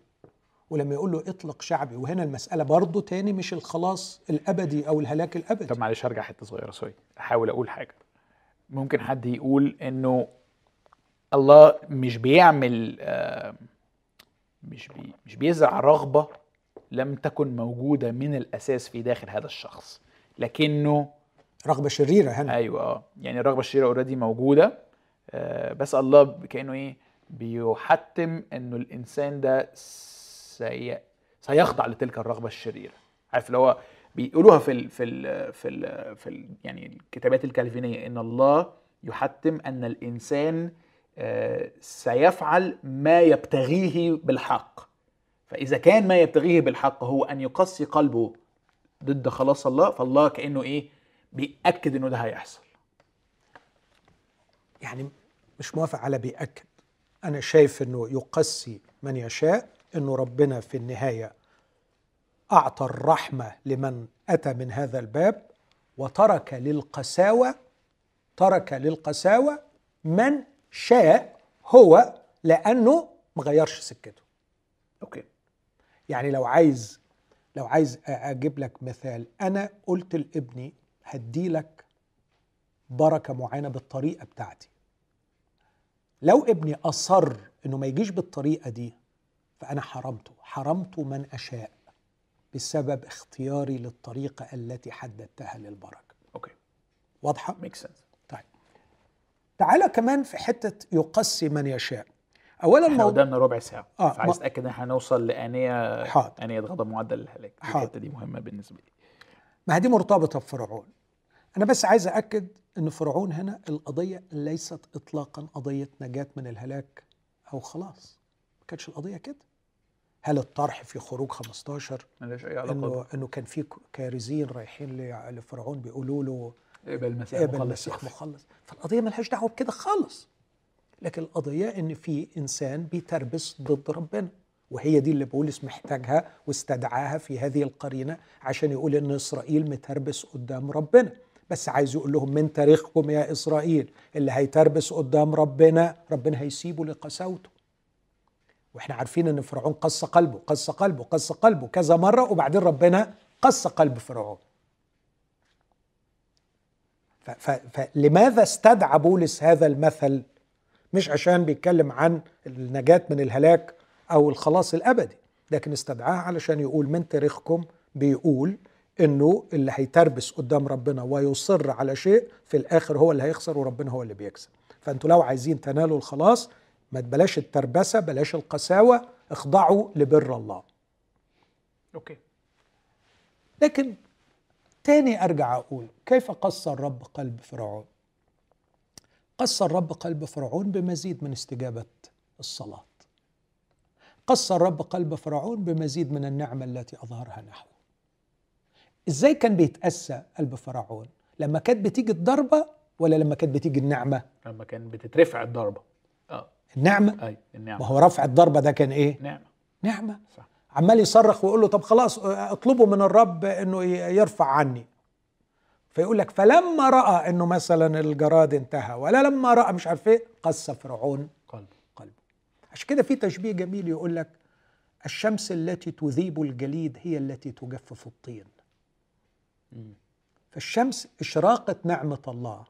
[SPEAKER 2] ولما يقول له اطلق شعبي. وهنا المسألة برضه تاني مش الخلاص الأبدي أو الهلاك الأبدي.
[SPEAKER 1] طب معلش هرجع حتة صغيرة sorry. أحاول أقول حاجة. ممكن حد يقول إنه الله مش بيعمل آه، مش بي مش بيزرع رغبة لم تكن موجودة من الأساس في داخل هذا الشخص. لكنه
[SPEAKER 2] رغبة شريرة هنا.
[SPEAKER 1] أيوه آه. يعني الرغبة الشريرة already موجودة. آه بس الله كأنه إيه؟ بيحتم إنه الإنسان ده سي... سيخضع لتلك الرغبة الشريرة. عارف اللي هو بيقولوها في ال... في ال... في ال... في ال... يعني الكتابات الكالفينيه إن الله يحتم أن الإنسان آه سيفعل ما يبتغيه بالحق. فإذا كان ما يبتغيه بالحق هو أن يقسي قلبه ضد خلاص الله فالله كأنه إيه؟ بيأكد إنه ده هيحصل.
[SPEAKER 2] يعني مش موافق على بيأكد. أنا شايف أنه يقسي من يشاء أنه ربنا في النهاية أعطى الرحمة لمن أتى من هذا الباب وترك للقساوة ترك للقساوة من شاء هو لأنه ما غيرش سكته.
[SPEAKER 1] okay.
[SPEAKER 2] يعني لو عايز لو عايز أجيب لك مثال. أنا قلت لابني هدي لك بركة معينة بالطريقة بتاعتي. لو ابني أصر إنه ما يجيش بالطريقة دي فأنا حرمته. حرمته من أشاء بسبب اختياري للطريقة التي حددتها للبركة.
[SPEAKER 1] okay.
[SPEAKER 2] واضحة؟
[SPEAKER 1] make sense
[SPEAKER 2] طيب. تعالى كمان في حتة يقسي من يشاء. اولا إحنا
[SPEAKER 1] قدامنا ربع ساعة.
[SPEAKER 2] آه،
[SPEAKER 1] فعايز اتاكد إن إحنا هنوصل لآنية
[SPEAKER 2] حاضر.
[SPEAKER 1] آنية غضب معدة
[SPEAKER 2] للهلاك.
[SPEAKER 1] الحتة دي مهمة بالنسبة لي.
[SPEAKER 2] ما هي دي مرتبطة بفرعون. أنا بس عايز اكد إن فرعون هنا القضية ليست اطلاقا قضية نجاة من الهلاك أو خلاص. ما كانتش القضية كده. هل الطرح في خروج 15
[SPEAKER 1] ملهاش أي علاقة
[SPEAKER 2] انه إنه كان في كارزين رايحين لفرعون بيقولوا له
[SPEAKER 1] اقبل المسيح مخلص يغفر.
[SPEAKER 2] مخلص. فالقضية ملهاش دعوة بكده خالص. لكن القضية إن في إنسان بيتربص ضد ربنا وهي دي اللي بولس محتاجها واستدعاها في هذه القرينة عشان يقول إن إسرائيل متربص قدام ربنا. بس عايز يقول لهم من تاريخكم يا إسرائيل؟ اللي هيتربص قدام ربنا ربنا هيسيبه لقساوته وإحنا عارفين إن فرعون قص قلبه قص قلبه قص قلبه كذا مرة وبعدين ربنا قص قلب فرعون. فلماذا استدعى بولس هذا المثل مش عشان بيتكلم عن النجاة من الهلاك أو الخلاص الأبدي لكن استدعاها علشان يقول من تاريخكم بيقول إنه اللي هيتربس قدام ربنا ويصر على شيء في الآخر هو اللي هيخسر وربنا هو اللي بيكسب. فأنتوا لو عايزين تنالوا الخلاص ما بلاش التربسة بلاش القساوة اخضعوا لبر الله.
[SPEAKER 1] أوكي.
[SPEAKER 2] لكن تاني أرجع أقول كيف قص الرب قلب فرعون؟ قص الرب قلب فرعون بمزيد من استجابة الصلاة. قص الرب قلب فرعون بمزيد من النعمة التي أظهرها نحوه. إزاي كان بيتأسى قلب فرعون؟ لما كانت بتيجي الضربة ولا لما كانت بتيجي النعمة؟
[SPEAKER 1] لما كان بتترفع الضربة. آه.
[SPEAKER 2] النعمة؟
[SPEAKER 1] أي
[SPEAKER 2] ما
[SPEAKER 1] النعمه
[SPEAKER 2] هو رفع الضربة ده كان إيه؟
[SPEAKER 1] نعمة.
[SPEAKER 2] نعمة.
[SPEAKER 1] صح.
[SPEAKER 2] عمال يصرخ ويقول له طب خلاص اطلبوا من الرب إنه يرفع عني. فيقول لك فلما رأى إنه مثلا الجراد انتهى ولا لما رأى مش عارف إيه قص فرعون
[SPEAKER 1] قلب
[SPEAKER 2] قلبه. عشان كده في تشبيه جميل يقول لك الشمس التي تذيب الجليد هي التي تجفف الطين. فالشمس إشراقة نعمة الله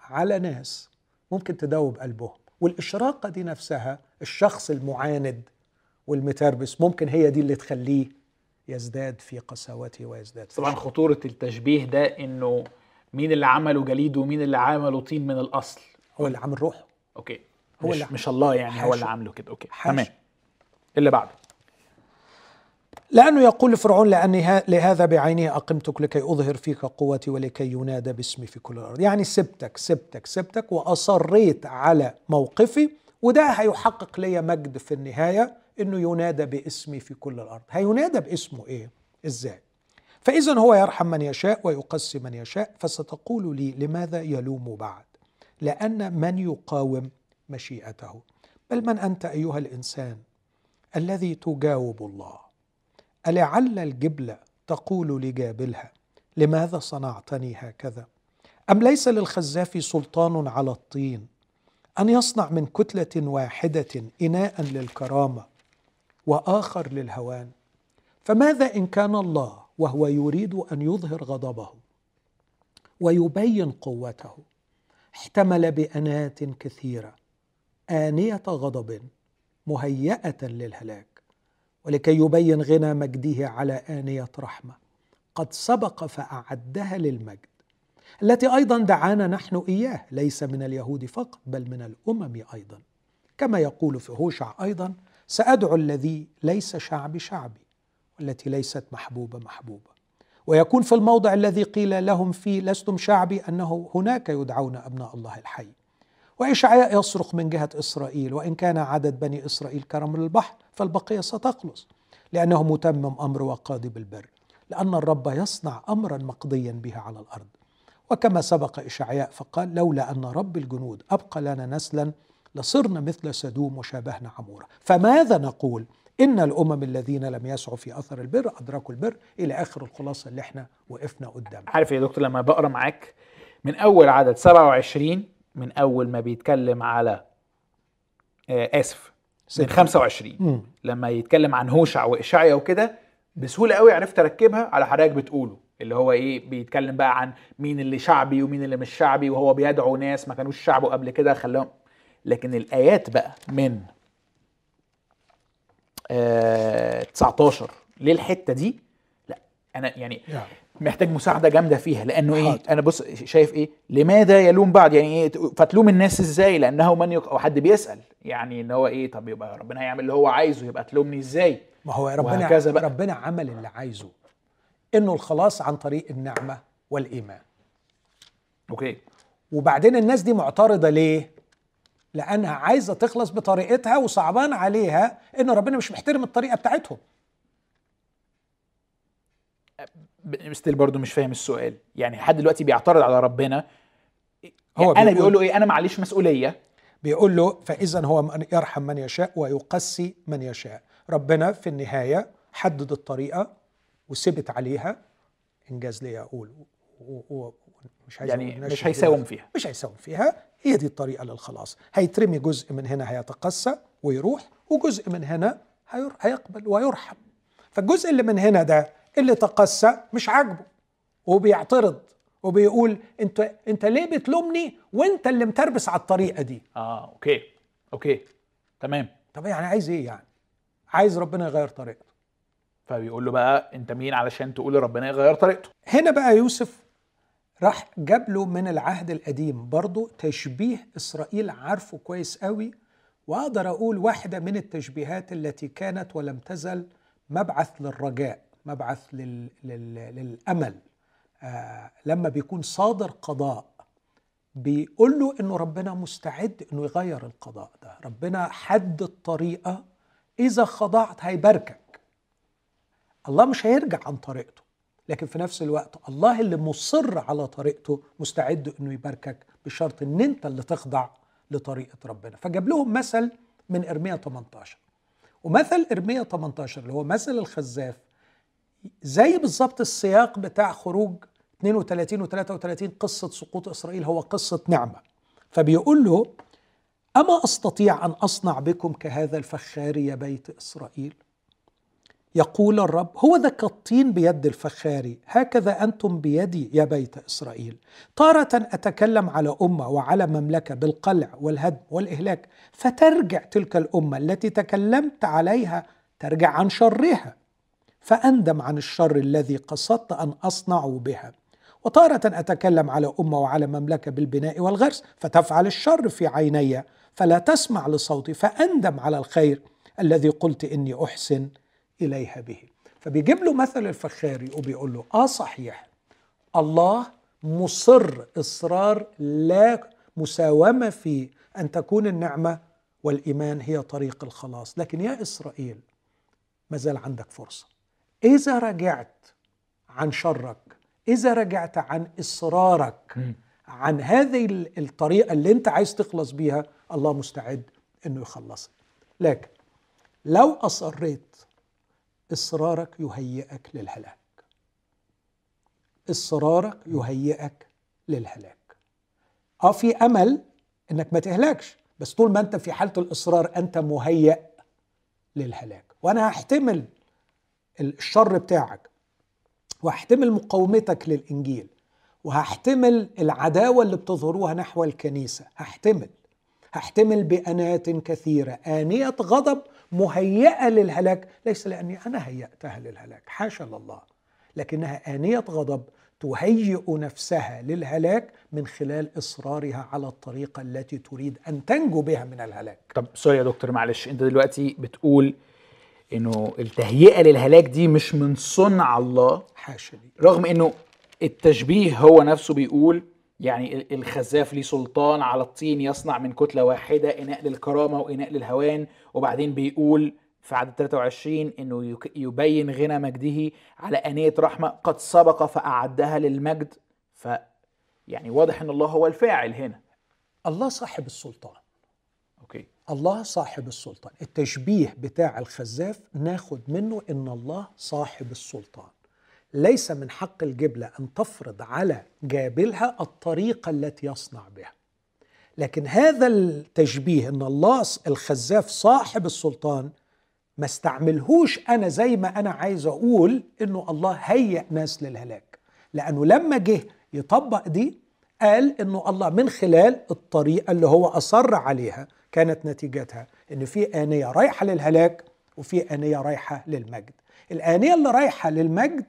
[SPEAKER 2] على ناس ممكن تدوب قلبهم والإشراقة دي نفسها الشخص المعاند والمتربس ممكن هي دي اللي تخليه يزداد في قساوته ويزداد في
[SPEAKER 1] طبعا
[SPEAKER 2] شره.
[SPEAKER 1] خطورة التشبيه ده إنه مين اللي عمله جليد ومين اللي عمله طين من الأصل.
[SPEAKER 2] هو اللي عامل روحه.
[SPEAKER 1] okay.
[SPEAKER 2] هو
[SPEAKER 1] مش,
[SPEAKER 2] اللي-
[SPEAKER 1] مش الله يعني هو
[SPEAKER 2] حاشا.
[SPEAKER 1] اللي عامله كده.
[SPEAKER 2] okay.
[SPEAKER 1] تمام. اللي بعده.
[SPEAKER 2] لأنه يقول لفرعون لأني لهذا بعينه أقمتك لكي أظهر فيك قوتي ولكي ينادى باسمي في كل الأرض. يعني سبتك سبتك سبتك وأصريت على موقفي وده هيحقق لي مجد في النهاية. أنه ينادى باسمي في كل الأرض. هينادى باسمه إيه؟ إزاي؟ فإذا هو يرحم من يشاء ويقسي من يشاء فستقول لي لماذا يلوم بعد؟ لأن من يقاوم مشيئته. بل من أنت أيها الإنسان الذي تجاوب الله؟ ألعل الجبلة تقول لجابلها لماذا صنعتني هكذا؟ أم ليس للخزاف سلطان على الطين؟ أن يصنع من كتلة واحدة إناء للكرامة؟ وآخر للهوان. فماذا إن كان الله وهو يريد أن يظهر غضبه ويبين قوته احتمل بأنات كثيرة آنية غضب مهيئة للهلاك ولكي يبين غنى مجده على آنية رحمة قد سبق فأعدها للمجد التي أيضا دعانا نحن إياه ليس من اليهود فقط بل من الأمم أيضا كما يقول في هوشع أيضا سأدعو الذي ليس شعبي شعبي والتي ليست محبوبة محبوبة. ويكون في الموضع الذي قيل لهم فيه لستم شعبي أنه هناك يدعون أبناء الله الحي. وإشعياء يصرخ من جهة إسرائيل وإن كان عدد بني إسرائيل كرمل البحر فالبقية ستخلص لأنه متمم أمر وقاضي بالبر لأن الرب يصنع أمرا مقضيا به على الأرض. وكما سبق إشعياء فقال لولا أن رب الجنود أبقى لنا نسلا لصرنا مثل سدوم وشابهنا عمورة. فماذا نقول؟ إن الأمم الذين لم يسعوا في أثر البر أدركوا البر إلى آخر الخلاصة اللي إحنا وقفنا قدامها
[SPEAKER 1] عارف يا دكتور لما بقرأ معاك من أول عدد 27 من أول ما بيتكلم على آه آسف من
[SPEAKER 2] ستة.
[SPEAKER 1] 25
[SPEAKER 2] مم.
[SPEAKER 1] لما يتكلم عن هوشع واشعيا وكده بسهولة قوي عرفت أركبها على حضرتك بتقوله. اللي هو إيه بيتكلم بقى عن مين اللي شعبي ومين اللي مش شعبي وهو بيدعو ناس ما كانوش شعبه قبل كده خلاهم لكن الآيات بقى من آه 19 للحتة دي لا أنا يعني محتاج مساعدة جامدة فيها لأنه إيه
[SPEAKER 2] حاضر.
[SPEAKER 1] أنا بص شايف إيه لماذا يلوم بعض؟ يعني إيه فتلوم الناس إزاي؟ لأنه من يق... أو حد بيسأل يعني إن هو إيه طب يبقى ربنا هيعمل اللي هو عايزه يبقى تلومني إزاي؟
[SPEAKER 2] ما هو ربنا
[SPEAKER 1] بقى.
[SPEAKER 2] ربنا عمل اللي عايزه. إنه الخلاص عن طريق النعمة والإيمان.
[SPEAKER 1] okay.
[SPEAKER 2] وبعدين الناس دي معترضة ليه؟ لأنها عايزة تخلص بطريقتها وصعبان عليها إن ربنا مش محترم الطريقة بتاعتهم.
[SPEAKER 1] still برضو مش فاهم السؤال. يعني لحد دلوقتي بيعترض على ربنا
[SPEAKER 2] هو
[SPEAKER 1] هو أنا
[SPEAKER 2] بيقول-
[SPEAKER 1] له إيه؟ أنا معليش مسؤولية.
[SPEAKER 2] بيقول له فاذا هو من يرحم من يشاء ويقسي من يشاء. ربنا في النهاية حدد الطريقة وثبت عليها. إن جاز لي أقول و- و- مش عايز
[SPEAKER 1] يعني مش هيساوم. فيها.
[SPEAKER 2] مش هيساوم فيها. هي دي الطريقة للخلاص. هيترمي جزء من هنا هيتقسى ويروح وجزء من هنا هيقبل ويرحم. فالجزء اللي من هنا ده اللي تقسى مش عاجبه وبيعترض وبيقول انت انت ليه بتلومني وانت اللي متربس على الطريقة دي؟
[SPEAKER 1] آه أوكي أوكي تمام.
[SPEAKER 2] طب يعني عايز إيه يعني؟ عايز ربنا يغير طريقته.
[SPEAKER 1] فبيقول له بقى انت مين علشان تقول لربنا يغير طريقته؟
[SPEAKER 2] هنا بقى يوسف راح جاب له من العهد القديم. برضه تشبيه إسرائيل عارفه كويس قوي وأقدر أقول واحدة من التشبيهات التي كانت ولم تزل مبعث للرجاء مبعث لل... لل... للأمل. آه لما بيكون صادر قضاء بيقول له إنه ربنا مستعد إنه يغير القضاء ده. ربنا حدد طريقه إذا خضعت هيباركك. الله مش هيرجع عن طريقته. لكن في نفس الوقت الله اللي مصر على طريقته مستعد إنه يباركك بشرط إن أنت اللي تخضع لطريقة ربنا. فجاب لهم مثل من إرميا 18 ومثل إرميا 18 اللي هو مثل الخزاف زي بالظبط السياق بتاع خروج 32 و 33 قصة سقوط إسرائيل هو قصة نعمة. فبيقول له أما أستطيع أن أصنع بكم كهذا الفخار يا بيت إسرائيل؟ يقول الرب هو ذا كالطين بيد الفخاري هكذا أنتم بيدي يا بيت إسرائيل. تاره أتكلم على أمة وعلى مملكة بالقلع والهدم والإهلاك فترجع تلك الأمة التي تكلمت عليها ترجع عن شرها فأندم عن الشر الذي قصدت أن أصنع بها. وتارة أتكلم على أمة وعلى مملكة بالبناء والغرس فتفعل الشر في عيني فلا تسمع لصوتي فأندم على الخير الذي قلت إني أحسن إليها به. فبيجيب له مثل الفخاري وبيقول له آه صحيح الله مصر إصرار لا مساومة في أن تكون النعمة والإيمان هي طريق الخلاص. لكن يا إسرائيل ما زال عندك فرصة. إذا رجعت عن شرك إذا رجعت عن إصرارك عن هذه ال- الطريقة اللي أنت عايز تخلص بيها الله مستعد أنه يخلصك. لكن لو أصريت إصرارك يهيئك للهلاك. إصرارك يهيئك للهلاك. آه في أمل إنك ما تهلكش بس طول ما أنت في حالة الإصرار أنت مهيئ للهلاك. وأنا هحتمل الشر بتاعك وهحتمل مقاومتك للإنجيل وهحتمل العداوة اللي بتظهروها نحو الكنيسة. هحتمل. هحتمل بأنات كثيرة آنية غضب مهيئة للهلاك. ليس لأني أنا هيأتها للهلاك حاشا لله لكنها آنية غضب تهيئ نفسها للهلاك من خلال إصرارها على الطريقة التي تريد أن تنجو بها من الهلاك.
[SPEAKER 1] طب سوري يا دكتور معلش أنت دلوقتي بتقول إنه التهيئة للهلاك دي مش من صنع الله
[SPEAKER 2] حاشا
[SPEAKER 1] رغم إنه التشبيه هو نفسه بيقول يعني ال- الخزاف ليه سلطان على الطين يصنع من كتلة واحدة إناء للكرامة وإناء للهوان. وبعدين بيقول في عدد 23 إنه يك- يبين غنى مجده على آنية رحمة قد سبق فأعدها للمجد. ف يعني واضح إن الله هو الفاعل هنا.
[SPEAKER 2] الله صاحب السلطان.
[SPEAKER 1] أوكي.
[SPEAKER 2] الله صاحب السلطان. التشبيه بتاع الخزاف ناخد منه إن الله صاحب السلطان. ليس من حق الجبلة أن تفرض على جابلها الطريقة التي يصنع بها. لكن هذا التشبيه إن الله الخزاف صاحب السلطان ما استعملهوش أنا زي ما أنا عايز أقول إنه الله هيئ ناس للهلاك. لأنه لما جه يطبق دي قال إنه الله من خلال الطريقة اللي هو أصر عليها كانت نتيجتها إن في آنية رايحة للهلاك وفي آنية رايحة للمجد. الآنية اللي رايحة للمجد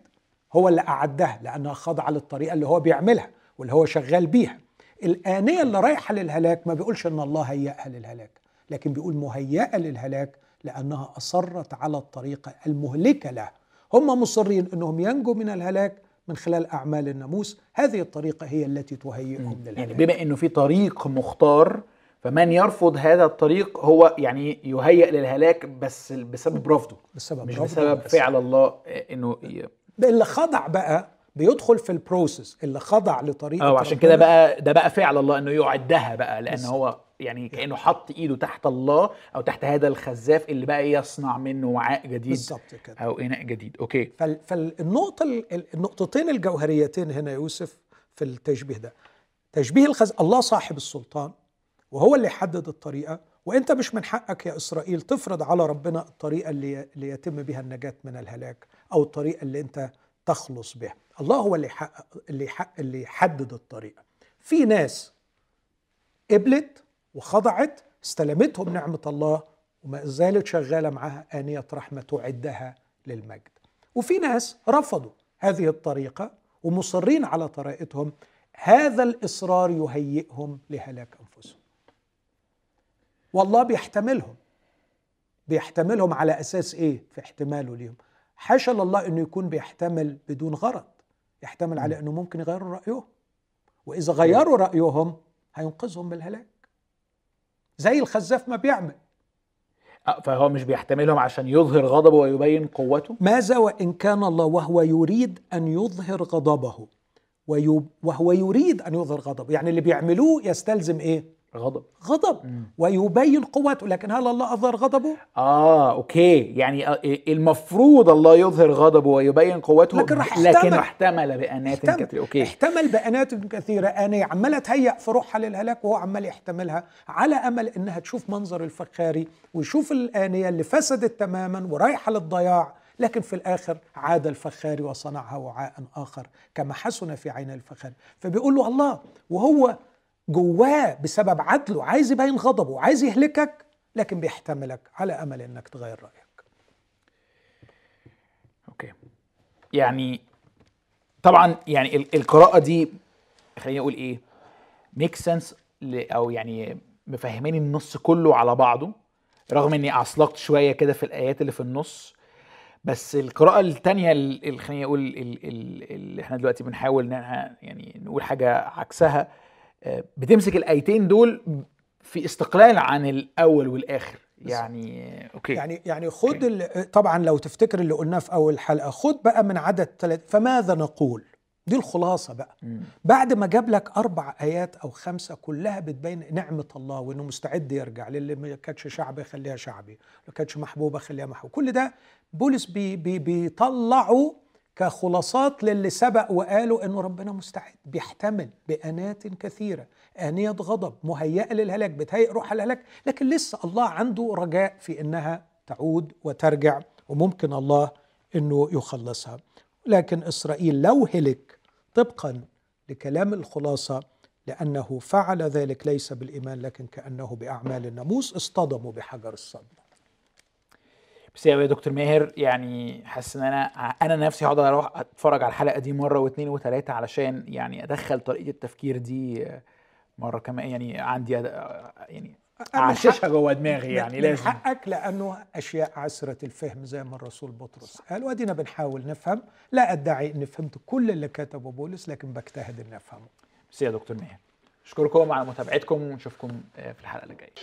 [SPEAKER 2] هو اللي أعدها لأنها خاضعة للطريقة اللي هو بيعملها واللي هو شغال بيها. الآنية اللي رايحة للهلاك ما بيقولش إن الله هيئها للهلاك لكن بيقول مهيئة للهلاك لأنها أصرت على الطريقة المهلكة له هم مصرين أنهم ينجوا من الهلاك من خلال أعمال الناموس. هذه الطريقة هي التي تهيئهم للهلاك.
[SPEAKER 1] يعني بما أنه في طريق مختار فمن يرفض هذا الطريق هو يعني يهيئ للهلاك بس بسبب رفضه
[SPEAKER 2] بسبب
[SPEAKER 1] مش
[SPEAKER 2] رفضه
[SPEAKER 1] بسبب
[SPEAKER 2] بس.
[SPEAKER 1] فعل الله إنه
[SPEAKER 2] اللي خضع بقى بيدخل في ال process اللي خضع لطريقة
[SPEAKER 1] آه عشان كده بقى ده بقى فعل الله إنه يعدها بقى
[SPEAKER 2] لأن.
[SPEAKER 1] هو يعني كأنه حط إيده تحت الله أو تحت هذا الخزاف اللي بقى يصنع منه وعاء جديد
[SPEAKER 2] بالظبط كده.
[SPEAKER 1] أو إناء جديد. okay.
[SPEAKER 2] فال- فالنقطة ال- النقطتين الجوهريتين هنا يوسف في التشبيه ده. تشبيه الخز- الله صاحب السلطان وهو اللي يحدد الطريقة وأنت مش من حقك يا إسرائيل تفرض على ربنا الطريقة اللي يتم بها النجاة من الهلاك. أو الطريقة اللي أنت تخلص بها الله هو اللي يحقق اللي يحقق اللي يحدد الطريقة. في ناس قبلت وخضعت استلمتهم نعمة الله وما زالت شغالة معاها آنية رحمة تعدها للمجد. وفي ناس رفضوا هذه الطريقة ومصرين على طريقتهم. هذا الإصرار يهيئهم لهلاك أنفسهم. والله بيحتملهم. بيحتملهم على أساس إيه؟ في احتماله ليهم حاشا لله أنه يكون بيحتمل بدون غرض يحتمل على أنه ممكن يغيروا رأيهم. وإذا غيروا رأيهم هينقذهم من الهلاك. زي الخزاف ما بيعمل.
[SPEAKER 1] آه، فهو مش بيحتملهم عشان يظهر غضبه ويبين قوته؟
[SPEAKER 2] ماذا وإن كان الله وهو يريد أن يظهر غضبه؟ وهو يريد أن يظهر غضبه. يعني اللي بيعملوه يستلزم إيه؟
[SPEAKER 1] غضب.
[SPEAKER 2] غضب. ويبين قوته لكن هل الله أظهر غضبه؟
[SPEAKER 1] آه okay. يعني آه، المفروض الله يظهر غضبه ويبين قوته
[SPEAKER 2] لكن راح
[SPEAKER 1] لكن
[SPEAKER 2] احتمل.
[SPEAKER 1] احتمل بأناة
[SPEAKER 2] احتمل,
[SPEAKER 1] كثيرة. okay.
[SPEAKER 2] احتمل بأناة كثيرة. آنية عمالة تهيأ في روحها للهلاك وهو عمال يحتملها على أمل إنها تشوف منظر الفخاري ويشوف الآنية اللي فسدت تماما ورايحة للضياع لكن في الآخر عاد الفخاري وصنعها وعاء آخر كما حسن في عين الفخاري. فبيقول له الله وهو جواه بسبب عدله عايز يبين غضبه عايز يهلكك لكن بيحتملك على أمل إنك تغير رأيك.
[SPEAKER 1] أوكي. يعني طبعا يعني ال- القراءة دي خليني أقول إيه make sense أو يعني مفهماني النص كله على بعضه رغم إني اتعصلجت شوية كده في الآيات اللي في النص. بس القراءة التانية ال- ال- خليني أقول ال- ال- اللي إحنا دلوقتي بنحاول إن إحنا يعني نقول حاجة عكسها بتمسك الآيتين دول في استقلال عن الأول والآخر. يعني okay.
[SPEAKER 2] يعني يعني خد ال- طبعا لو تفتكر اللي قلناه في أول حلقة خد بقى من عدد ثلاث فماذا نقول؟ دي الخلاصة بقى.
[SPEAKER 1] مم.
[SPEAKER 2] بعد ما جاب لك أربع آيات أو خمسة كلها بتبين نعمة الله وإنه مستعد يرجع للي ما كانتش شعبي خليها شعبي ما كانتش محبوبة خليها محبوبة. كل ده بولس بي بي بيطلعه كخلاصات للي سبق وقالوا إنه ربنا مستعد. بيحتمل بأناة كثيرة. آنية غضب مهيئه للهلاك بتهيئ روح الهلاك. لكن لسه الله عنده رجاء في إنها تعود وترجع وممكن الله إنه يخلصها. لكن إسرائيل لو هلك طبقا لكلام الخلاصة لأنه فعل ذلك ليس بالإيمان لكن كأنه بأعمال الناموس اصطدموا بحجر الصدمة.
[SPEAKER 1] بس يا دكتور ماهر يعني حاسس إن أنا أنا نفسي هقعد أروح أتفرج على الحلقة دي مرة واثنين وثلاثه علشان يعني أدخل طريقة التفكير دي مرة كمان يعني عندي أد- يعني أعششها جوه دماغي يعني
[SPEAKER 2] من
[SPEAKER 1] لازم.
[SPEAKER 2] حقك لأنه أشياء عسرة الفهم زي ما الرسول بطرس قال وأدينا بنحاول نفهم لا أدعي إني فهمت كل اللي كتبه بولس لكن بجتهد إني أفهمه.
[SPEAKER 1] بس يا دكتور ماهر أشكركم على متابعتكم ونشوفكم في الحلقة اللي جاية.